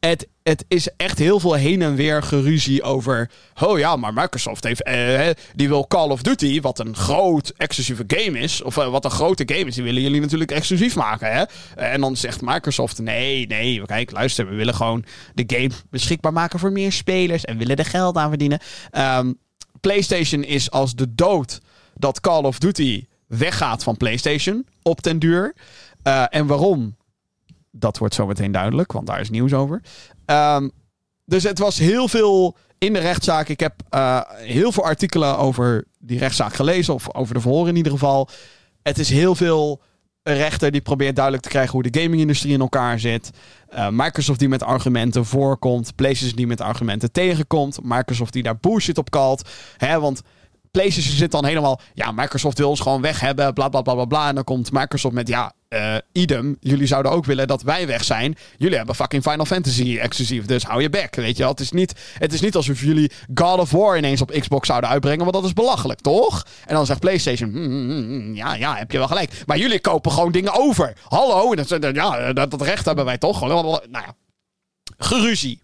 Het, het is echt heel veel heen en weer geruzie over. Oh ja, maar Microsoft heeft. Eh, die wil Call of Duty, wat een groot exclusieve game is. Of eh, wat een grote game is. Die willen jullie natuurlijk exclusief maken. Hè? En dan zegt Microsoft: nee, nee, kijk, luister. We willen gewoon de game beschikbaar maken voor meer spelers. En willen er geld aan verdienen. Um, PlayStation is als de dood dat Call of Duty weggaat van PlayStation. Op den duur. Uh, en waarom? Dat wordt zo meteen duidelijk, want daar is nieuws over. Um, dus het was heel veel in de rechtszaak. Ik heb uh, heel veel artikelen over die rechtszaak gelezen, of over de verhoren in ieder geval. Het is heel veel Een rechter die probeert duidelijk te krijgen hoe de gaming-industrie in elkaar zit. Uh, Microsoft die met argumenten voorkomt. PlayStation die met argumenten tegenkomt. Microsoft die daar bullshit op kalt. Hè, want PlayStation zit dan helemaal. Ja, Microsoft wil ons gewoon weg hebben. Bla bla bla bla bla. En dan komt Microsoft met. Ja, uh, idem. Jullie zouden ook willen dat wij weg zijn. Jullie hebben fucking Final Fantasy exclusief. Dus hou je bek. Weet je wel. Het is niet, het is niet alsof jullie God of War ineens op Xbox zouden uitbrengen. Want dat is belachelijk, toch? En dan zegt PlayStation. Mm, mm, mm, ja, ja, heb je wel gelijk. Maar jullie kopen gewoon dingen over. Hallo. Dat, ja, dat, dat recht hebben wij toch? Nou ja. Geruzie.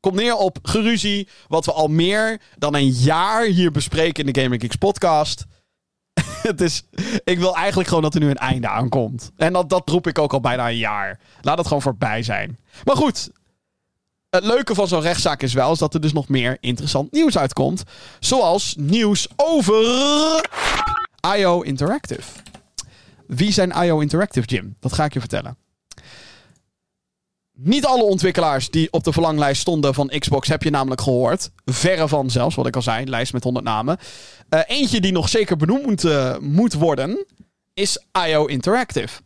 Komt neer op geruzie. Wat we al meer dan een jaar hier bespreken in de Gaming Geeks podcast. *laughs* het is, ik wil eigenlijk gewoon dat er nu een einde aankomt. En dat, dat roep ik ook al bijna een jaar. Laat het gewoon voorbij zijn. Maar goed. Het leuke van zo'n rechtszaak is wel is dat er dus nog meer interessant nieuws uitkomt. Zoals nieuws over IO Interactive. Wie zijn IO Interactive, Jim? Dat ga ik je vertellen. Niet alle ontwikkelaars die op de verlanglijst stonden van Xbox heb je namelijk gehoord. Verre van zelfs, wat ik al zei, lijst met 100 namen. Uh, eentje die nog zeker benoemd moet, uh, moet worden, is IO Interactive.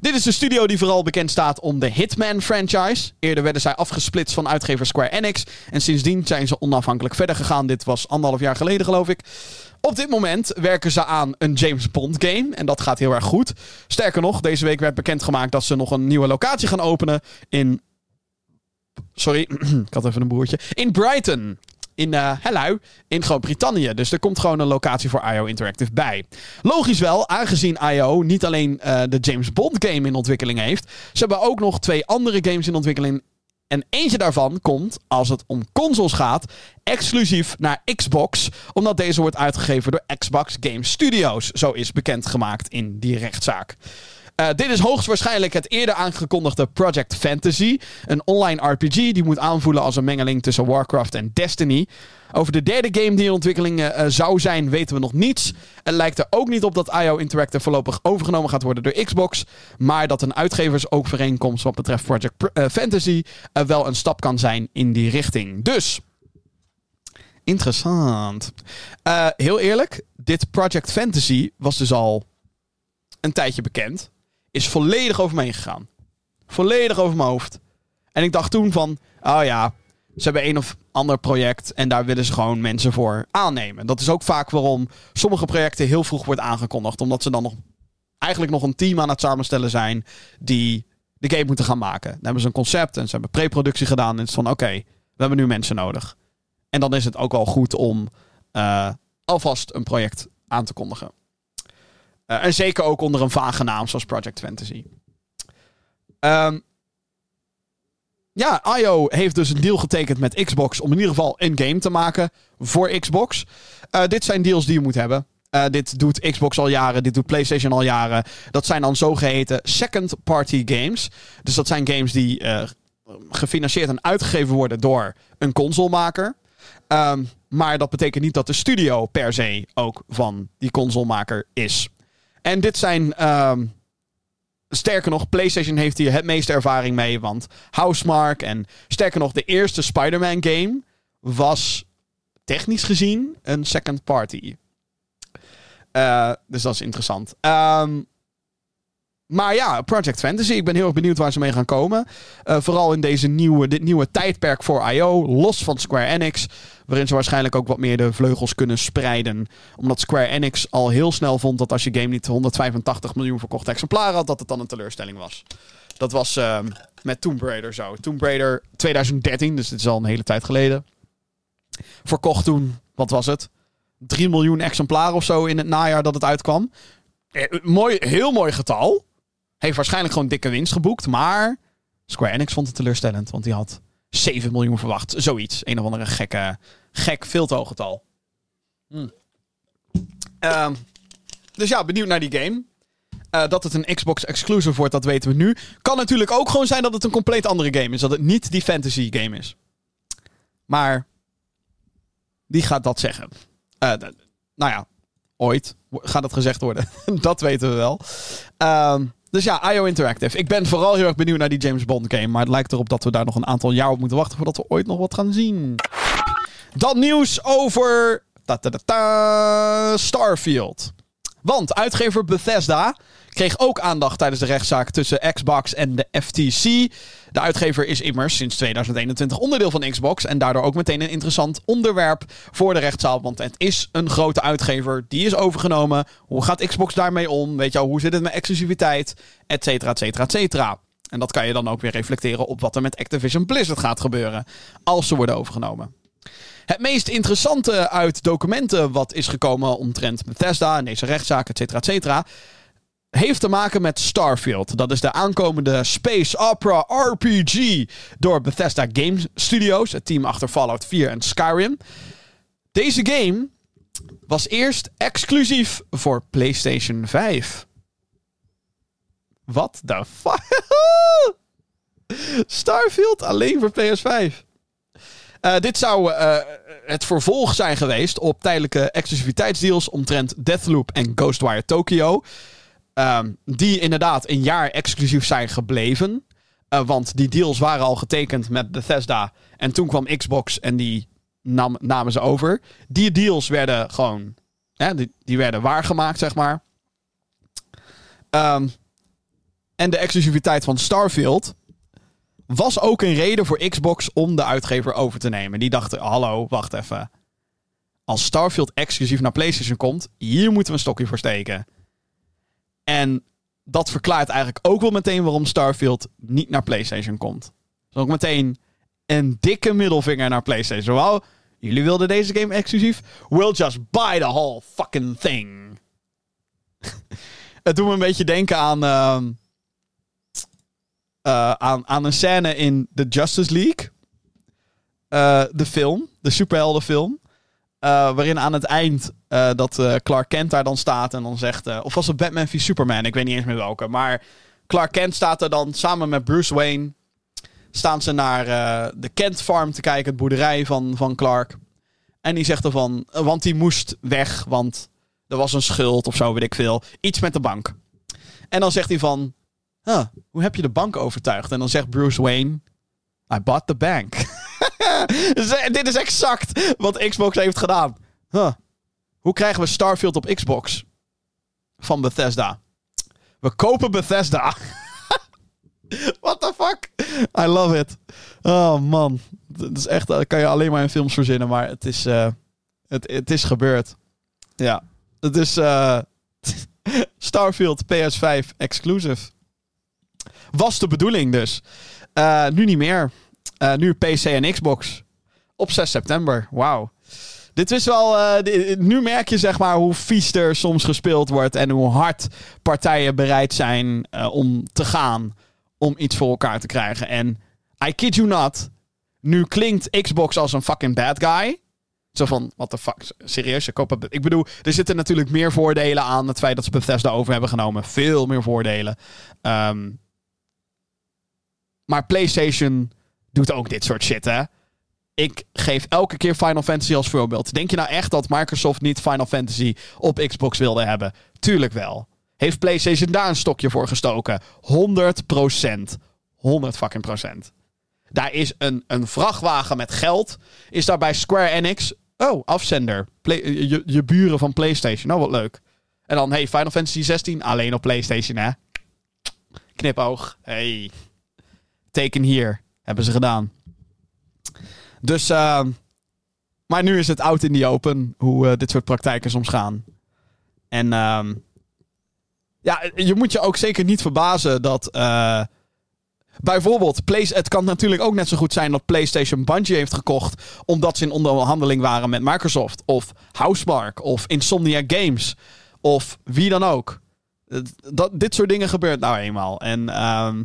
Dit is de studio die vooral bekend staat om de Hitman-franchise. Eerder werden zij afgesplitst van uitgever Square Enix. En sindsdien zijn ze onafhankelijk verder gegaan. Dit was anderhalf jaar geleden, geloof ik. Op dit moment werken ze aan een James Bond game. En dat gaat heel erg goed. Sterker nog, deze week werd bekendgemaakt dat ze nog een nieuwe locatie gaan openen. In. Sorry, *clears throat* ik had even een broertje. In Brighton. In uh, in Groot-Brittannië. Dus er komt gewoon een locatie voor IO Interactive bij. Logisch wel, aangezien IO niet alleen uh, de James Bond game in ontwikkeling heeft. Ze hebben ook nog twee andere games in ontwikkeling en eentje daarvan komt, als het om consoles gaat, exclusief naar Xbox. Omdat deze wordt uitgegeven door Xbox Game Studios. Zo is bekendgemaakt in die rechtszaak. Uh, dit is hoogstwaarschijnlijk het eerder aangekondigde Project Fantasy. Een online RPG die moet aanvoelen als een mengeling tussen Warcraft en Destiny. Over de derde game die in ontwikkeling uh, zou zijn, weten we nog niets. Het lijkt er ook niet op dat IO Interactive voorlopig overgenomen gaat worden door Xbox. Maar dat een uitgeversovereenkomst wat betreft Project Fantasy wel een stap kan zijn in die richting. Dus. Interessant. heel eerlijk, dit Project Fantasy was dus al een tijdje bekend is volledig over me heen gegaan. Volledig over mijn hoofd. En ik dacht toen van, oh ja, ze hebben een of ander project en daar willen ze gewoon mensen voor aannemen. Dat is ook vaak waarom sommige projecten heel vroeg wordt aangekondigd. Omdat ze dan nog eigenlijk nog een team aan het samenstellen zijn die de game moeten gaan maken. Dan hebben ze een concept en ze hebben pre-productie gedaan. En het is van oké, we hebben nu mensen nodig. En dan is het ook wel goed om uh, alvast een project aan te kondigen. Uh, en zeker ook onder een vage naam zoals Project Fantasy. Um, ja, IO heeft dus een deal getekend met Xbox om in ieder geval een game te maken voor Xbox. Uh, dit zijn deals die je moet hebben. Uh, dit doet Xbox al jaren, dit doet PlayStation al jaren. Dat zijn dan zogeheten second-party games. Dus dat zijn games die gefinancierd en uitgegeven worden door een consolemaker. Um, maar dat betekent niet dat de studio per se ook van die consolemaker is. En dit zijn. Um, sterker nog, PlayStation heeft hier het meeste ervaring mee. Want Housemark en sterker nog, de eerste Spider-Man game was technisch gezien een second party. Uh, dus dat is interessant. Um, maar ja, Project Fantasy. Ik ben heel erg benieuwd waar ze mee gaan komen. Uh, vooral in deze nieuwe, dit nieuwe tijdperk voor I.O. Los van Square Enix. Waarin ze waarschijnlijk ook wat meer de vleugels kunnen spreiden. Omdat Square Enix al heel snel vond dat als je game niet 185 miljoen verkochte exemplaren had, dat het dan een teleurstelling was. Dat was uh, met Tomb Raider zo. Tomb Raider 2013, dus dit is al een hele tijd geleden. Verkocht toen, wat was het? 3 miljoen exemplaren of zo in het najaar dat het uitkwam. Eh, mooi, heel mooi getal. Heeft waarschijnlijk gewoon dikke winst geboekt. Maar Square Enix vond het teleurstellend. Want die had 7 miljoen verwacht. Zoiets. Een of andere gekke, gek, veel te hoog getal. Hmm. Uh, dus ja, benieuwd naar die game. Uh, dat het een Xbox exclusive wordt, dat weten we nu. Kan natuurlijk ook gewoon zijn dat het een compleet andere game is. Dat het niet die fantasy game is. Maar wie gaat dat zeggen? Uh, nou ja, ooit gaat het gezegd worden. *laughs* dat weten we wel. Um, dus ja, IO Interactive. Ik ben vooral heel erg benieuwd naar die James Bond game. Maar het lijkt erop dat we daar nog een aantal jaar op moeten wachten voordat we ooit nog wat gaan zien. Dan nieuws over ta -ta -ta Starfield. Want uitgever Bethesda kreeg ook aandacht tijdens de rechtszaak tussen Xbox en de FTC. De uitgever is immers sinds 2021 onderdeel van Xbox en daardoor ook meteen een interessant onderwerp voor de rechtszaal. Want het is een grote uitgever, die is overgenomen. Hoe gaat Xbox daarmee om? Weet je al, hoe zit het met exclusiviteit? Etcetera, etcetera, etcetera. En dat kan je dan ook weer reflecteren op wat er met Activision Blizzard gaat gebeuren als ze worden overgenomen. Het meest interessante uit documenten wat is gekomen omtrent Bethesda en deze rechtszaak, et cetera, et cetera, heeft te maken met Starfield. Dat is de aankomende Space Opera RPG door Bethesda Game Studios, het team achter Fallout 4 en Skyrim. Deze game was eerst exclusief voor PlayStation 5. Wat the fuck? *laughs* Starfield alleen voor PS5. Uh, dit zou uh, het vervolg zijn geweest op tijdelijke exclusiviteitsdeals omtrent Deathloop en Ghostwire Tokyo. Um, die inderdaad een jaar exclusief zijn gebleven. Uh, want die deals waren al getekend met Bethesda. En toen kwam Xbox en die nam, namen ze over. Die deals werden gewoon. Hè, die, werden waargemaakt, zeg maar. Um, en de exclusiviteit van Starfield was ook een reden voor Xbox om de uitgever over te nemen. Die dachten: hallo, wacht even. Als Starfield exclusief naar PlayStation komt, hier moeten we een stokje voor steken. En dat verklaart eigenlijk ook wel meteen waarom Starfield niet naar PlayStation komt. Dus ook meteen een dikke middelvinger naar PlayStation. Wow, jullie wilden deze game exclusief? We'll just buy the whole fucking thing. *laughs* Het doet me een beetje denken aan. Uh, uh, aan, aan een scène in The Justice League. Uh, de film, de superheldenfilm. Uh, waarin aan het eind dat Clark Kent daar dan staat en dan zegt... of was het Batman v Superman? Ik weet niet eens meer welke. Maar Clark Kent staat er dan samen met Bruce Wayne... staan ze naar de Kent Farm te kijken, het boerderij van, van Clark. En die zegt ervan... want die moest weg, want er was een schuld of zo, weet ik veel. Iets met de bank. En dan zegt hij van... Huh, hoe heb je de bank overtuigd? En dan zegt Bruce Wayne: I bought the bank. *laughs* Dit is exact wat Xbox heeft gedaan. Huh. Hoe krijgen we Starfield op Xbox? Van Bethesda. We kopen Bethesda. *laughs* What the fuck? I love it. Oh man. Dat is echt, dat kan je alleen maar in films verzinnen, maar het is, uh, het, het is gebeurd. Ja. Het is uh, *laughs* Starfield PS5 exclusive. Was de bedoeling dus. Nu niet meer. Nu PC en Xbox. Op 6 september. Wauw. Dit is wel. Uh, nu merk je zeg maar hoe vies er soms gespeeld wordt. En hoe hard partijen bereid zijn om te gaan. Om iets voor elkaar te krijgen. En I kid you not. Nu klinkt Xbox als een fucking bad guy. Zo van, what the fuck, serieus, ik, bedoel, er zitten natuurlijk meer voordelen aan het feit dat ze Bethesda over hebben genomen. Veel meer voordelen. Um, maar PlayStation doet ook dit soort shit, hè? Ik geef elke keer Final Fantasy als voorbeeld. Denk je nou echt dat Microsoft niet Final Fantasy op Xbox wilde hebben? Tuurlijk wel. Heeft PlayStation daar een stokje voor gestoken? 100 procent. 100 fucking procent. Daar is een, een vrachtwagen met geld. Is daar bij Square Enix. Oh, afzender. je, je buren van PlayStation. Nou, wat leuk. En dan, hey, Final Fantasy 16 alleen op PlayStation, hè? Knipoog. Hey teken hier. Hebben ze gedaan. Dus, uh, maar nu is het out in the open hoe uh, dit soort praktijken soms gaan. En uh, ja, je moet je ook zeker niet verbazen dat uh, bijvoorbeeld, het kan natuurlijk ook net zo goed zijn dat PlayStation Bungie heeft gekocht omdat ze in onderhandeling waren met Microsoft of Housemark of Insomnia Games of wie dan ook. Dat, dit soort dingen gebeurt nou eenmaal. En ehm,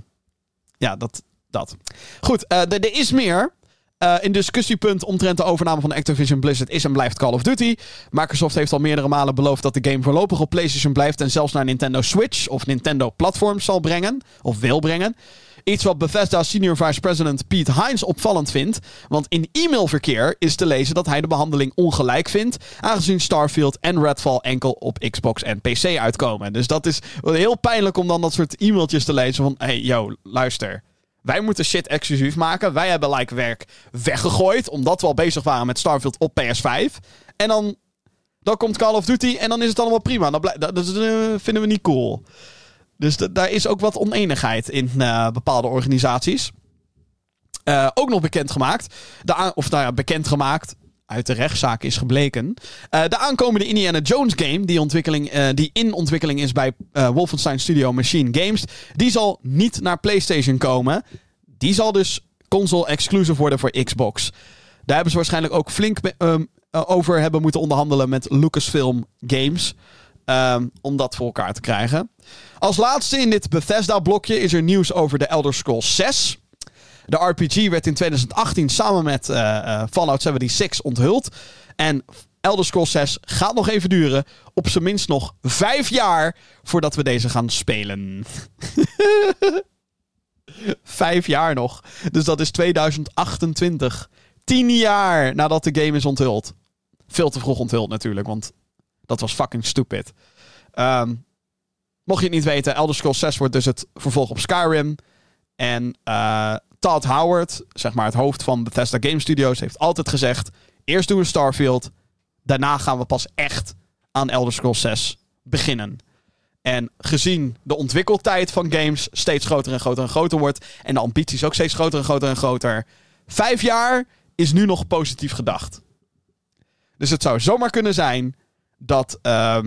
ja, dat, dat. Goed, er is meer. Uh, een discussiepunt omtrent de overname van Activision Blizzard is en blijft Call of Duty. Microsoft heeft al meerdere malen beloofd dat de game voorlopig op PlayStation blijft en zelfs naar Nintendo Switch of Nintendo platforms zal brengen, of wil brengen. Iets wat Bethesda Senior Vice President Pete Hines opvallend vindt. Want in e-mailverkeer is te lezen dat hij de behandeling ongelijk vindt. Aangezien Starfield en Redfall enkel op Xbox en PC uitkomen. Dus dat is heel pijnlijk om dan dat soort e-mailtjes te lezen van... Hey, yo, luister. Wij moeten shit exclusief maken. Wij hebben like werk weggegooid. Omdat we al bezig waren met Starfield op PS5. En dan, Dan komt Call of Duty en dan is het allemaal prima. Dat, dat, dat vinden we niet cool. Dus daar is ook wat oneenigheid in bepaalde organisaties. ook nog bekendgemaakt. Of nou ja, bekendgemaakt uit de rechtszaak is gebleken. Uh, de aankomende Indiana Jones game, die, ontwikkeling, uh, die in ontwikkeling is bij uh, Wolfenstein Studio Machine Games, die zal niet naar PlayStation komen. Die zal dus console-exclusive worden voor Xbox. Daar hebben ze waarschijnlijk ook flink um, over hebben moeten onderhandelen met Lucasfilm Games. Um, om dat voor elkaar te krijgen. Als laatste in dit Bethesda-blokje is er nieuws over de Elder Scrolls 6. De RPG werd in 2018 samen met uh, Fallout 76 onthuld. En Elder Scrolls 6 gaat nog even duren. Op zijn minst nog vijf jaar voordat we deze gaan spelen. *laughs* vijf jaar nog. Dus dat is 2028. Tien jaar nadat de game is onthuld. Veel te vroeg onthuld natuurlijk, want dat was fucking stupid. Um, mocht je het niet weten, Elder Scrolls 6 wordt dus het vervolg op Skyrim. En uh, Todd Howard, zeg maar het hoofd van Bethesda Game Studios, heeft altijd gezegd: eerst doen we Starfield, daarna gaan we pas echt aan Elder Scrolls 6 beginnen. En gezien de ontwikkeltijd van games steeds groter en groter en groter wordt. En de ambities ook steeds groter en groter en groter. Vijf jaar is nu nog positief gedacht. Dus het zou zomaar kunnen zijn dat uh,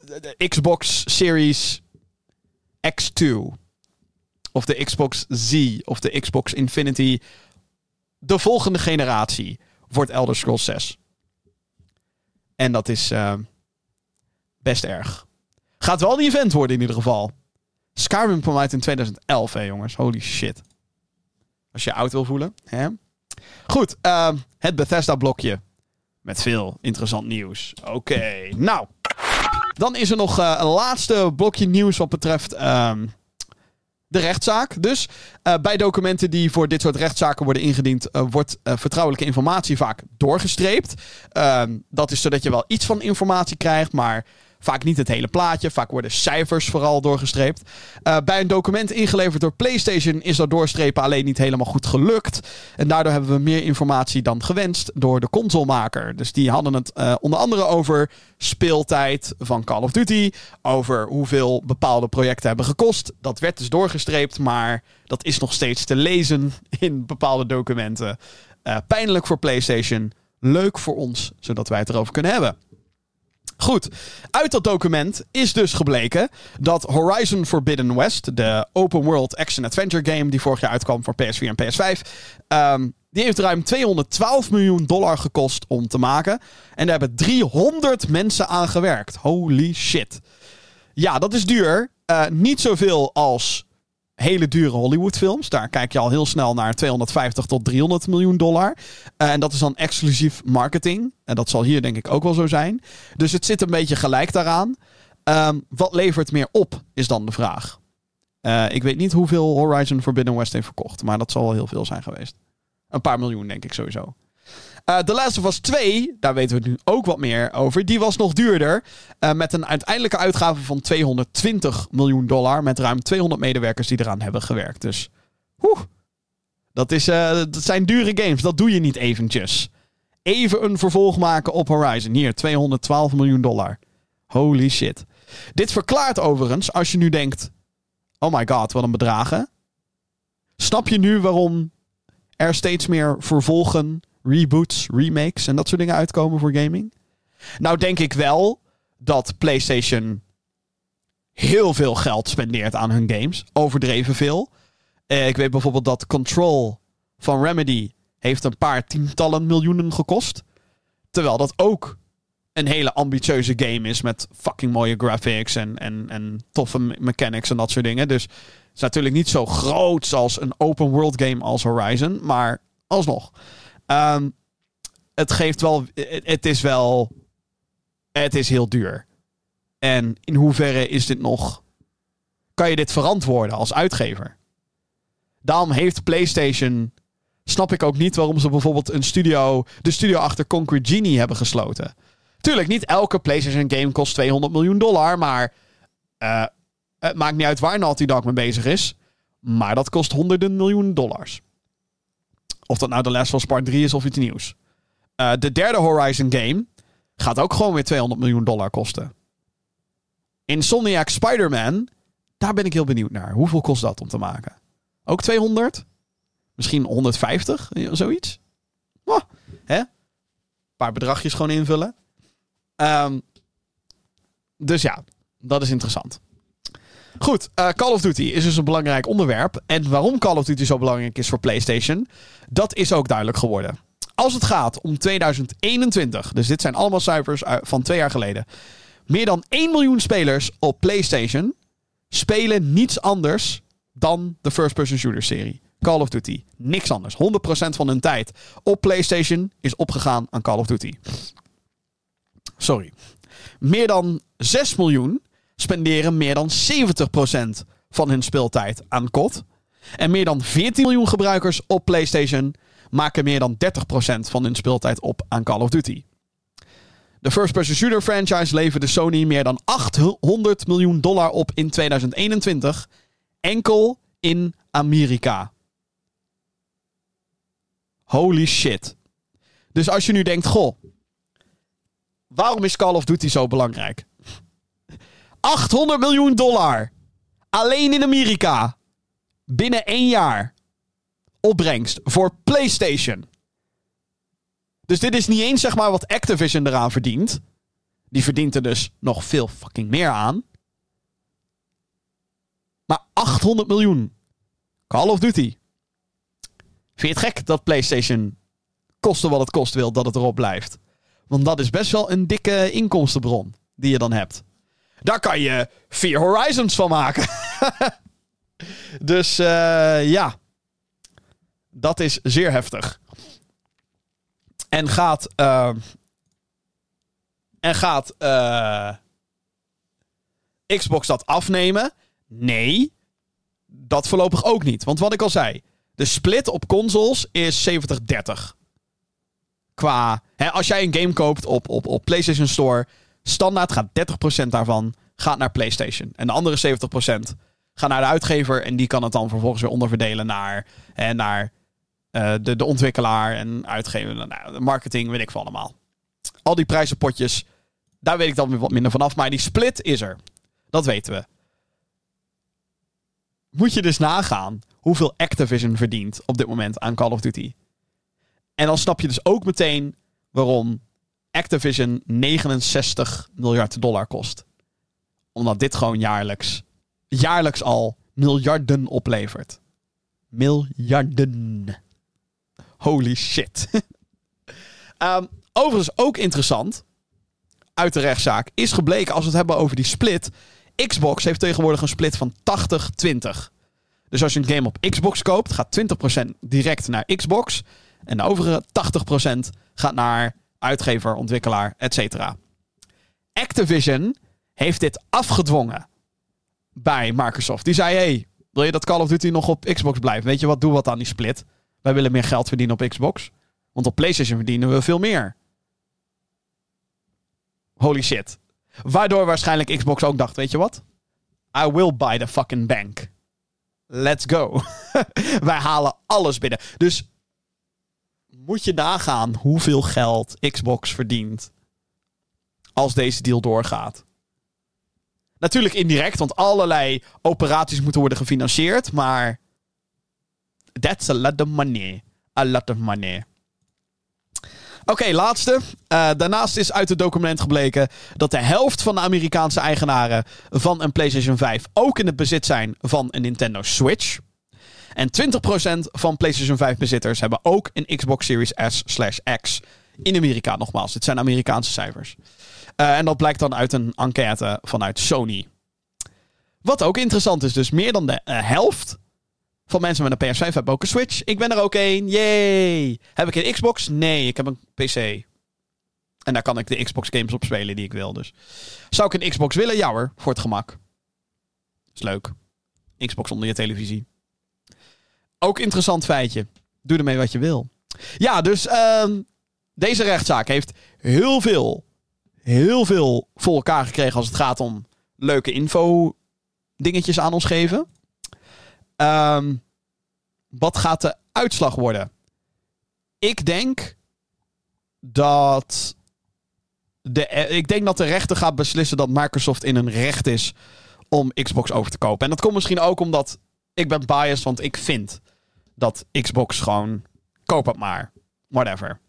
de Xbox Series X2 of de Xbox Z of de Xbox Infinity. De volgende generatie wordt Elder Scrolls 6. En dat is uh, best erg. Gaat wel die event worden in ieder geval. Skyrim kwam uit in 2011, hè jongens. Holy shit. Als je oud wil voelen. Hè? Goed, uh, het Bethesda-blokje. Met veel interessant nieuws. Oké, nou. Dan is er nog uh, een laatste blokje nieuws wat betreft... Uh, de rechtszaak. Dus uh, bij documenten die voor dit soort rechtszaken worden ingediend, uh, wordt uh, vertrouwelijke informatie vaak doorgestreept. Ehm, dat is zodat je wel iets van informatie krijgt, maar Vaak niet het hele plaatje, vaak worden cijfers vooral doorgestreept. Uh, bij een document ingeleverd door PlayStation is dat doorstrepen alleen niet helemaal goed gelukt. En daardoor hebben we meer informatie dan gewenst door de consolemaker. Dus die hadden het uh, onder andere over speeltijd van Call of Duty, over hoeveel bepaalde projecten hebben gekost. Dat werd dus doorgestreept, maar dat is nog steeds te lezen in bepaalde documenten. Uh, pijnlijk voor PlayStation, leuk voor ons, zodat wij het erover kunnen hebben. Goed, uit dat document is dus gebleken dat Horizon Forbidden West, de open world action-adventure game die vorig jaar uitkwam voor PS4 en PS5, um, die heeft ruim 212 miljoen dollar gekost om te maken. En daar hebben 300 mensen aan gewerkt. Holy shit. Ja, dat is duur. Uh, niet zoveel als hele dure Hollywoodfilms. Daar kijk je al heel snel naar 250 tot 300 miljoen dollar. Uh, en dat is dan exclusief marketing. En dat zal hier denk ik ook wel zo zijn. Dus het zit een beetje gelijk daaraan. Um, wat levert meer op, is dan de vraag. Uh, ik weet niet hoeveel Horizon Forbidden West heeft verkocht. Maar dat zal wel heel veel zijn geweest. Een paar miljoen, denk ik sowieso. Uh, The Last of Us 2, daar weten we nu ook wat meer over. Die was nog duurder. Uh, met een uiteindelijke uitgave van 220 miljoen dollar. Met ruim 200 medewerkers die eraan hebben gewerkt. Dus, woe, dat, is, uh, dat zijn dure games. Dat doe je niet eventjes. Even een vervolg maken op Horizon. Hier, 212 miljoen dollar. Holy shit. Dit verklaart overigens, als je nu denkt... Oh my god, wat een bedragen. Snap je nu waarom er steeds meer vervolgen reboots, remakes en dat soort dingen uitkomen voor gaming? Nou, denk ik wel dat PlayStation heel veel geld spendeert aan hun games. Overdreven veel. Uh, ik weet bijvoorbeeld dat Control van Remedy heeft een paar tientallen miljoenen gekost. Terwijl dat ook een hele ambitieuze game is met fucking mooie graphics en, en, en toffe mechanics en dat soort dingen. Dus het is natuurlijk niet zo groot als een open world game als Horizon, maar alsnog. Um, het geeft wel. Het is wel. Het is heel duur. En in hoeverre is dit nog. Kan je dit verantwoorden als uitgever? Daarom heeft PlayStation. Snap ik ook niet waarom ze bijvoorbeeld een studio. De studio achter Concrete Genie hebben gesloten. Tuurlijk, niet elke PlayStation game kost 200 miljoen dollar. Maar. Uh, het maakt niet uit waar Naughty Dog mee bezig is. Maar dat kost honderden miljoen dollars. Of dat nou de Last of Us Part 3 is of iets nieuws. Uh, de derde Horizon game Gaat ook gewoon weer 200 miljoen dollar kosten. Insomniac Spider-Man, daar ben ik heel benieuwd naar. Hoeveel kost dat om te maken? Ook 200? Misschien 150? Zoiets? Een paar bedragjes gewoon invullen. Um, dus ja, dat is interessant. Goed, uh, Call of Duty is dus een belangrijk onderwerp. En waarom Call of Duty zo belangrijk is voor PlayStation, dat is ook duidelijk geworden. Als het gaat om 2021, dus dit zijn allemaal cijfers van twee jaar geleden. Meer dan 1 miljoen spelers op PlayStation spelen niets anders dan de first-person shooter serie. Call of Duty. Niks anders. 100% van hun tijd op PlayStation is opgegaan aan Call of Duty. Sorry. Meer dan 6 miljoen spenderen meer dan 70% van hun speeltijd aan COD. En meer dan 14 miljoen gebruikers op PlayStation maken meer dan 30% van hun speeltijd op aan Call of Duty. De first-person shooter franchise leverde Sony meer dan 800 miljoen dollar op in 2021. Enkel in Amerika. Holy shit. Dus als je nu denkt, goh, waarom is Call of Duty zo belangrijk? 800 miljoen dollar. Alleen in Amerika. Binnen één jaar. Opbrengst voor PlayStation. Dus dit is niet eens zeg maar wat Activision eraan verdient. Die verdient er dus nog veel fucking meer aan. Maar 800 miljoen. Call of Duty. Vind je het gek dat PlayStation kosten wat het kost wil dat het erop blijft? Want dat is best wel een dikke inkomstenbron die je dan hebt. Daar kan je vier Horizons van maken. *laughs* dus uh, ja, dat is zeer heftig. En gaat. Uh, en gaat. Uh, Xbox dat afnemen? Nee. Dat voorlopig ook niet. Want wat ik al zei. De split op consoles is 70-30. Qua. Hè, als jij een game koopt op, op, op PlayStation Store. Standaard gaat 30% daarvan gaat naar PlayStation. En de andere 70% gaat naar de uitgever. En die kan het dan vervolgens weer onderverdelen naar, hè, naar uh, de, de ontwikkelaar en uitgever. Nou, marketing, weet ik veel allemaal. Al die prijzenpotjes, daar weet ik dan weer wat minder vanaf. Maar die split is er. Dat weten we. Moet je dus nagaan hoeveel Activision verdient op dit moment aan Call of Duty. En dan snap je dus ook meteen waarom Activision 69 miljard dollar kost. Omdat dit gewoon jaarlijks, jaarlijks al miljarden oplevert. Miljarden. Holy shit. um, *laughs* overigens ook interessant. Uit de rechtszaak is gebleken als we het hebben over die split. Xbox heeft tegenwoordig een split van 80-20. Dus als je een game op Xbox koopt, gaat 20% direct naar Xbox. En de overige 80% gaat naar uitgever, ontwikkelaar, etc. Activision heeft dit afgedwongen bij Microsoft. Die zei: hey, wil je dat Call of Duty nog op Xbox blijft? Weet je wat, doe wat aan die split. Wij willen meer geld verdienen op Xbox. Want op PlayStation verdienen we veel meer. Holy shit. Waardoor waarschijnlijk Xbox ook dacht: weet je wat? I will buy the fucking bank. Let's go. *laughs* Wij halen alles binnen. Dus moet je nagaan hoeveel geld Xbox verdient als deze deal doorgaat. Natuurlijk indirect, want allerlei operaties moeten worden gefinancierd, maar that's a lot of money. A lot of money. Oké, laatste. Uh, daarnaast is uit het document gebleken dat de helft van de Amerikaanse eigenaren van een PlayStation 5 ook in het bezit zijn van een Nintendo Switch. En 20% van PlayStation 5 bezitters hebben ook een Xbox Series S/X in Amerika nogmaals. Dit zijn Amerikaanse cijfers. Uh, en dat blijkt dan uit een enquête vanuit Sony. Wat ook interessant is, dus meer dan de uh, helft van mensen met een PS5 hebben ook een Switch. Ik ben er ook één. Yay! Heb ik een Xbox? Nee, ik heb een PC. En daar kan ik de Xbox games op spelen die ik wil. Dus zou ik een Xbox willen? Ja voor het gemak. Is leuk. Xbox onder je televisie. Ook interessant feitje. Doe ermee wat je wil. Ja, dus uh, deze rechtszaak heeft heel veel, heel veel voor elkaar gekregen als het gaat om leuke info dingetjes aan ons geven. Um, wat gaat de uitslag worden? Ik denk dat de, eh, ik denk dat de rechter gaat beslissen dat Microsoft in een recht is om Xbox over te kopen. En dat komt misschien ook omdat ik ben biased, want ik vind dat Xbox gewoon koop het maar. Whatever.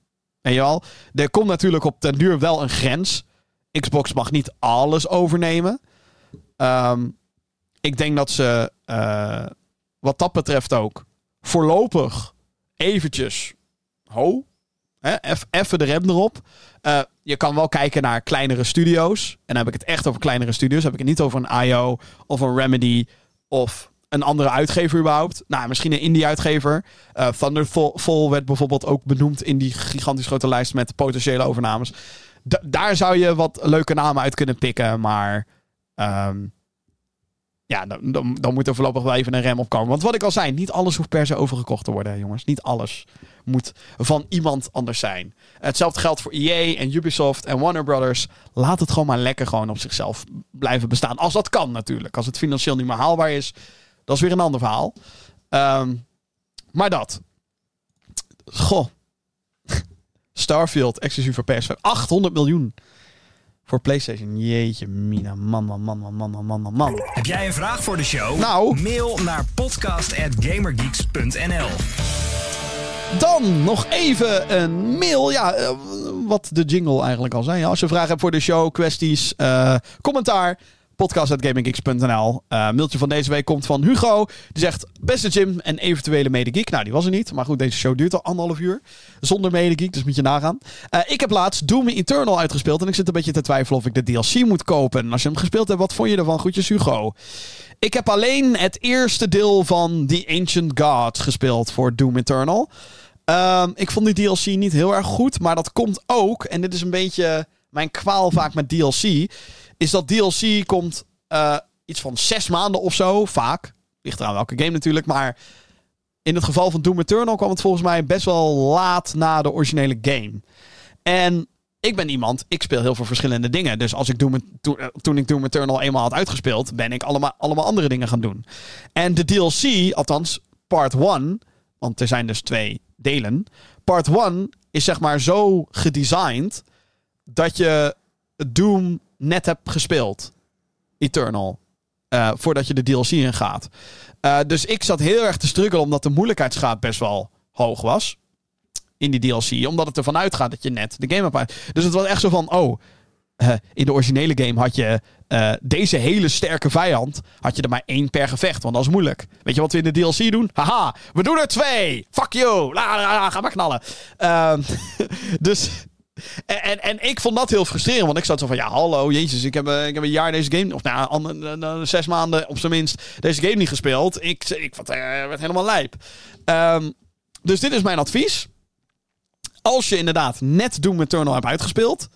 En je wel, er komt natuurlijk op den duur wel een grens. Xbox mag niet alles overnemen. Ehm, ik denk dat ze uh, wat dat betreft ook voorlopig eventjes ho, even de rem erop. Uh, je kan wel kijken naar kleinere studio's. En dan heb ik het echt over kleinere studio's. heb ik het niet over een IO of een Remedy of een andere uitgever überhaupt. Nou, misschien een indie-uitgever. Uh, Thunderfall werd bijvoorbeeld ook benoemd in die gigantisch grote lijst met potentiële overnames. daar zou je wat leuke namen uit kunnen pikken, maar... Um, ja, dan, dan, dan, moet er voorlopig wel even een rem op komen. Want wat ik al zei, niet alles hoeft per se overgekocht te worden, jongens. Niet alles moet van iemand anders zijn. Hetzelfde geldt voor EA en Ubisoft en Warner Brothers. Laat het gewoon maar lekker gewoon op zichzelf blijven bestaan. Als dat kan natuurlijk. Als het financieel niet meer haalbaar is, dat is weer een ander verhaal. Um, maar dat. Goh. *laughs* Starfield, exclusief voor PS5. 800 miljoen voor PlayStation. Jeetje, Mina. Man, man, man, man, man, man, man, man. Heb jij een vraag voor de show? Nou. Mail naar podcast.gamergeeks.nl Dan nog even een mail. Ja, uh, wat de jingle eigenlijk al zei. Als je vragen hebt voor de show, kwesties, uh, commentaar podcast.gaminggeeks.nl. Uh, mailtje van deze week komt van Hugo. Die zegt, beste Jim en eventuele medegeek. Nou, die was er niet. Maar goed, deze show duurt al anderhalf uur. Zonder medegeek, dus moet je nagaan. Uh, ik heb laatst Doom Eternal uitgespeeld. En ik zit een beetje te twijfelen of ik de DLC moet kopen. En als je hem gespeeld hebt, wat vond je ervan? Groetjes Hugo. Ik heb alleen het eerste deel van The Ancient Gods gespeeld voor Doom Eternal. Uh, ik vond die DLC niet heel erg goed. Maar dat komt ook, en dit is een beetje mijn kwaal vaak met DLC is dat DLC komt uh, iets van zes maanden of zo, vaak. Ligt eraan welke game natuurlijk, maar in het geval van Doom Eternal kwam het volgens mij best wel laat na de originele game. En ik ben iemand, ik speel heel veel verschillende dingen. Dus als ik Doom, toen, eh, toen ik Doom Eternal eenmaal had uitgespeeld, ben ik allemaal, allemaal andere dingen gaan doen. En de DLC, althans part 1, want er zijn dus twee delen. Part 1 is zeg maar zo gedesigned dat je Doom net heb gespeeld. Eternal. Uh, voordat je de DLC in gaat. Uh, dus ik zat heel erg te struggelen omdat de moeilijkheidsgraad best wel hoog was. In die DLC. Omdat het ervan uitgaat dat je net de game hebt. Dus het was echt zo van: oh. Uh, in de originele game had je deze hele sterke vijand. Had je er maar één per gevecht. Want dat is moeilijk. Weet je wat we in de DLC doen? Haha, we doen er twee. Fuck you. Ga maar knallen. Ehm, *laughs* dus en, en, en, ik vond dat heel frustrerend. Want ik zat zo van, ja, hallo, jezus, ik heb, eh, ik heb een jaar deze game... Of nou, zes maanden op zijn minst deze game niet gespeeld. Ik, ik uh, werd helemaal lijp. Um, dus dit is mijn advies. Als je inderdaad net Doom Eternal hebt uitgespeeld...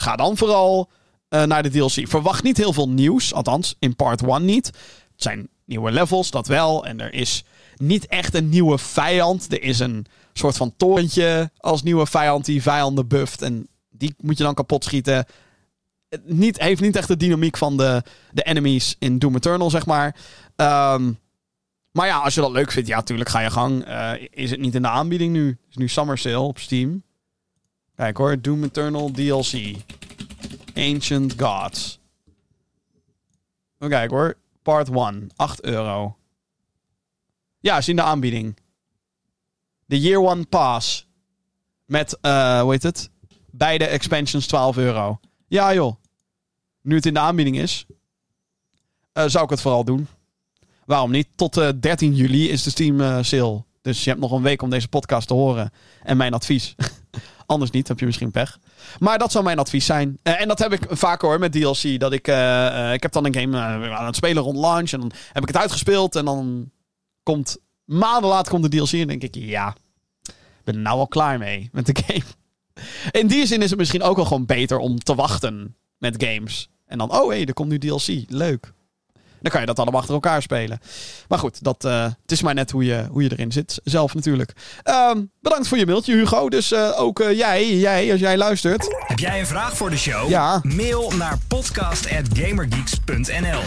Ga dan vooral uh, naar de DLC. Verwacht niet heel veel nieuws. Althans, in part 1 niet. Het zijn nieuwe levels, dat wel. En er is niet echt een nieuwe vijand. Er is een soort van torentje als nieuwe vijand die vijanden bufft. En die moet je dan kapot schieten. Het niet, heeft niet echt de dynamiek van de, de enemies in Doom Eternal, zeg maar. Um, maar ja, als je dat leuk vindt, ja, natuurlijk ga je gang. Uh, is het niet in de aanbieding nu? is nu Summer Sale op Steam. Kijk hoor, Doom Eternal DLC. Ancient Gods. Kijken hoor. Part 1, 8 euro. Ja, is in de aanbieding. De Year One Pass. Met, uh, hoe heet het? Beide expansions 12 euro. Ja joh. Nu het in de aanbieding is, uh, zou ik het vooral doen. Waarom niet? Tot uh, eh, 13 juli is de Steam sale. Dus je hebt nog een week om deze podcast te horen. En mijn advies. *laughs* Anders niet, heb je misschien pech. Maar dat zou mijn advies zijn. en dat heb ik vaker hoor met DLC. Dat ik, ik heb dan een game aan het spelen rond launch. En dan heb ik het uitgespeeld. En dan komt maanden later komt de DLC en denk ik, ja, ben er nou al klaar mee met de game. In die zin is het misschien ook wel gewoon beter om te wachten met games. En dan, oh hé, hey, er komt nu DLC. Leuk. Dan kan je dat allemaal achter elkaar spelen. Maar goed, dat, uh, het is maar net hoe je, hoe je erin zit. Zelf natuurlijk. Um, bedankt voor je mailtje, Hugo. Dus uh, ook uh, jij, jij, als jij luistert. Heb jij een vraag voor de show? Ja. Mail naar podcast.gamergeeks.nl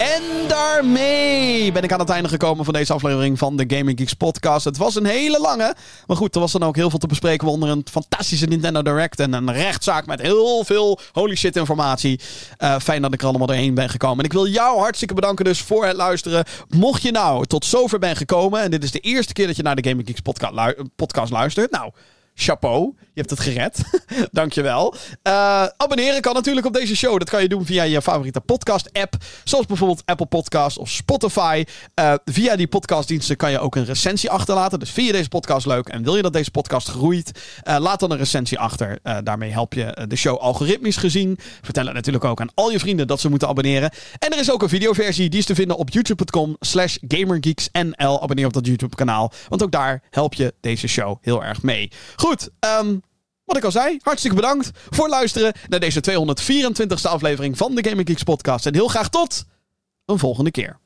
En daarmee ben ik aan het einde gekomen van deze aflevering van de Gaming Geeks podcast. Het was een hele lange, maar goed, er was dan ook heel veel te bespreken. Onder een fantastische Nintendo Direct en een rechtszaak met heel veel holy shit informatie. Uh, fijn dat ik er allemaal doorheen ben gekomen. En ik wil jou hartstikke bedanken dus voor het luisteren. Mocht je nou tot zover ben gekomen en dit is de eerste keer dat je naar de Gaming Geeks podcast luistert. Nou, chapeau. Je hebt het gered. *laughs* Dankjewel. Uh, abonneren kan natuurlijk op deze show. Dat kan je doen via je favoriete podcast-app. Zoals bijvoorbeeld Apple Podcasts of Spotify. Uh, via die podcastdiensten kan je ook een recensie achterlaten. Dus vind je deze podcast leuk en wil je dat deze podcast groeit? Uh, laat dan een recensie achter. daarmee help je de show algoritmisch gezien. Vertel het natuurlijk ook aan al je vrienden dat ze moeten abonneren. En er is ook een videoversie. Die is te vinden op youtube.com slash gamergeeksnl. Abonneer op dat YouTube kanaal. Want ook daar help je deze show heel erg mee. Goed, um, wat ik al zei, hartstikke bedankt voor het luisteren naar deze 224ste aflevering van de Gaming Geeks podcast. En heel graag tot een volgende keer.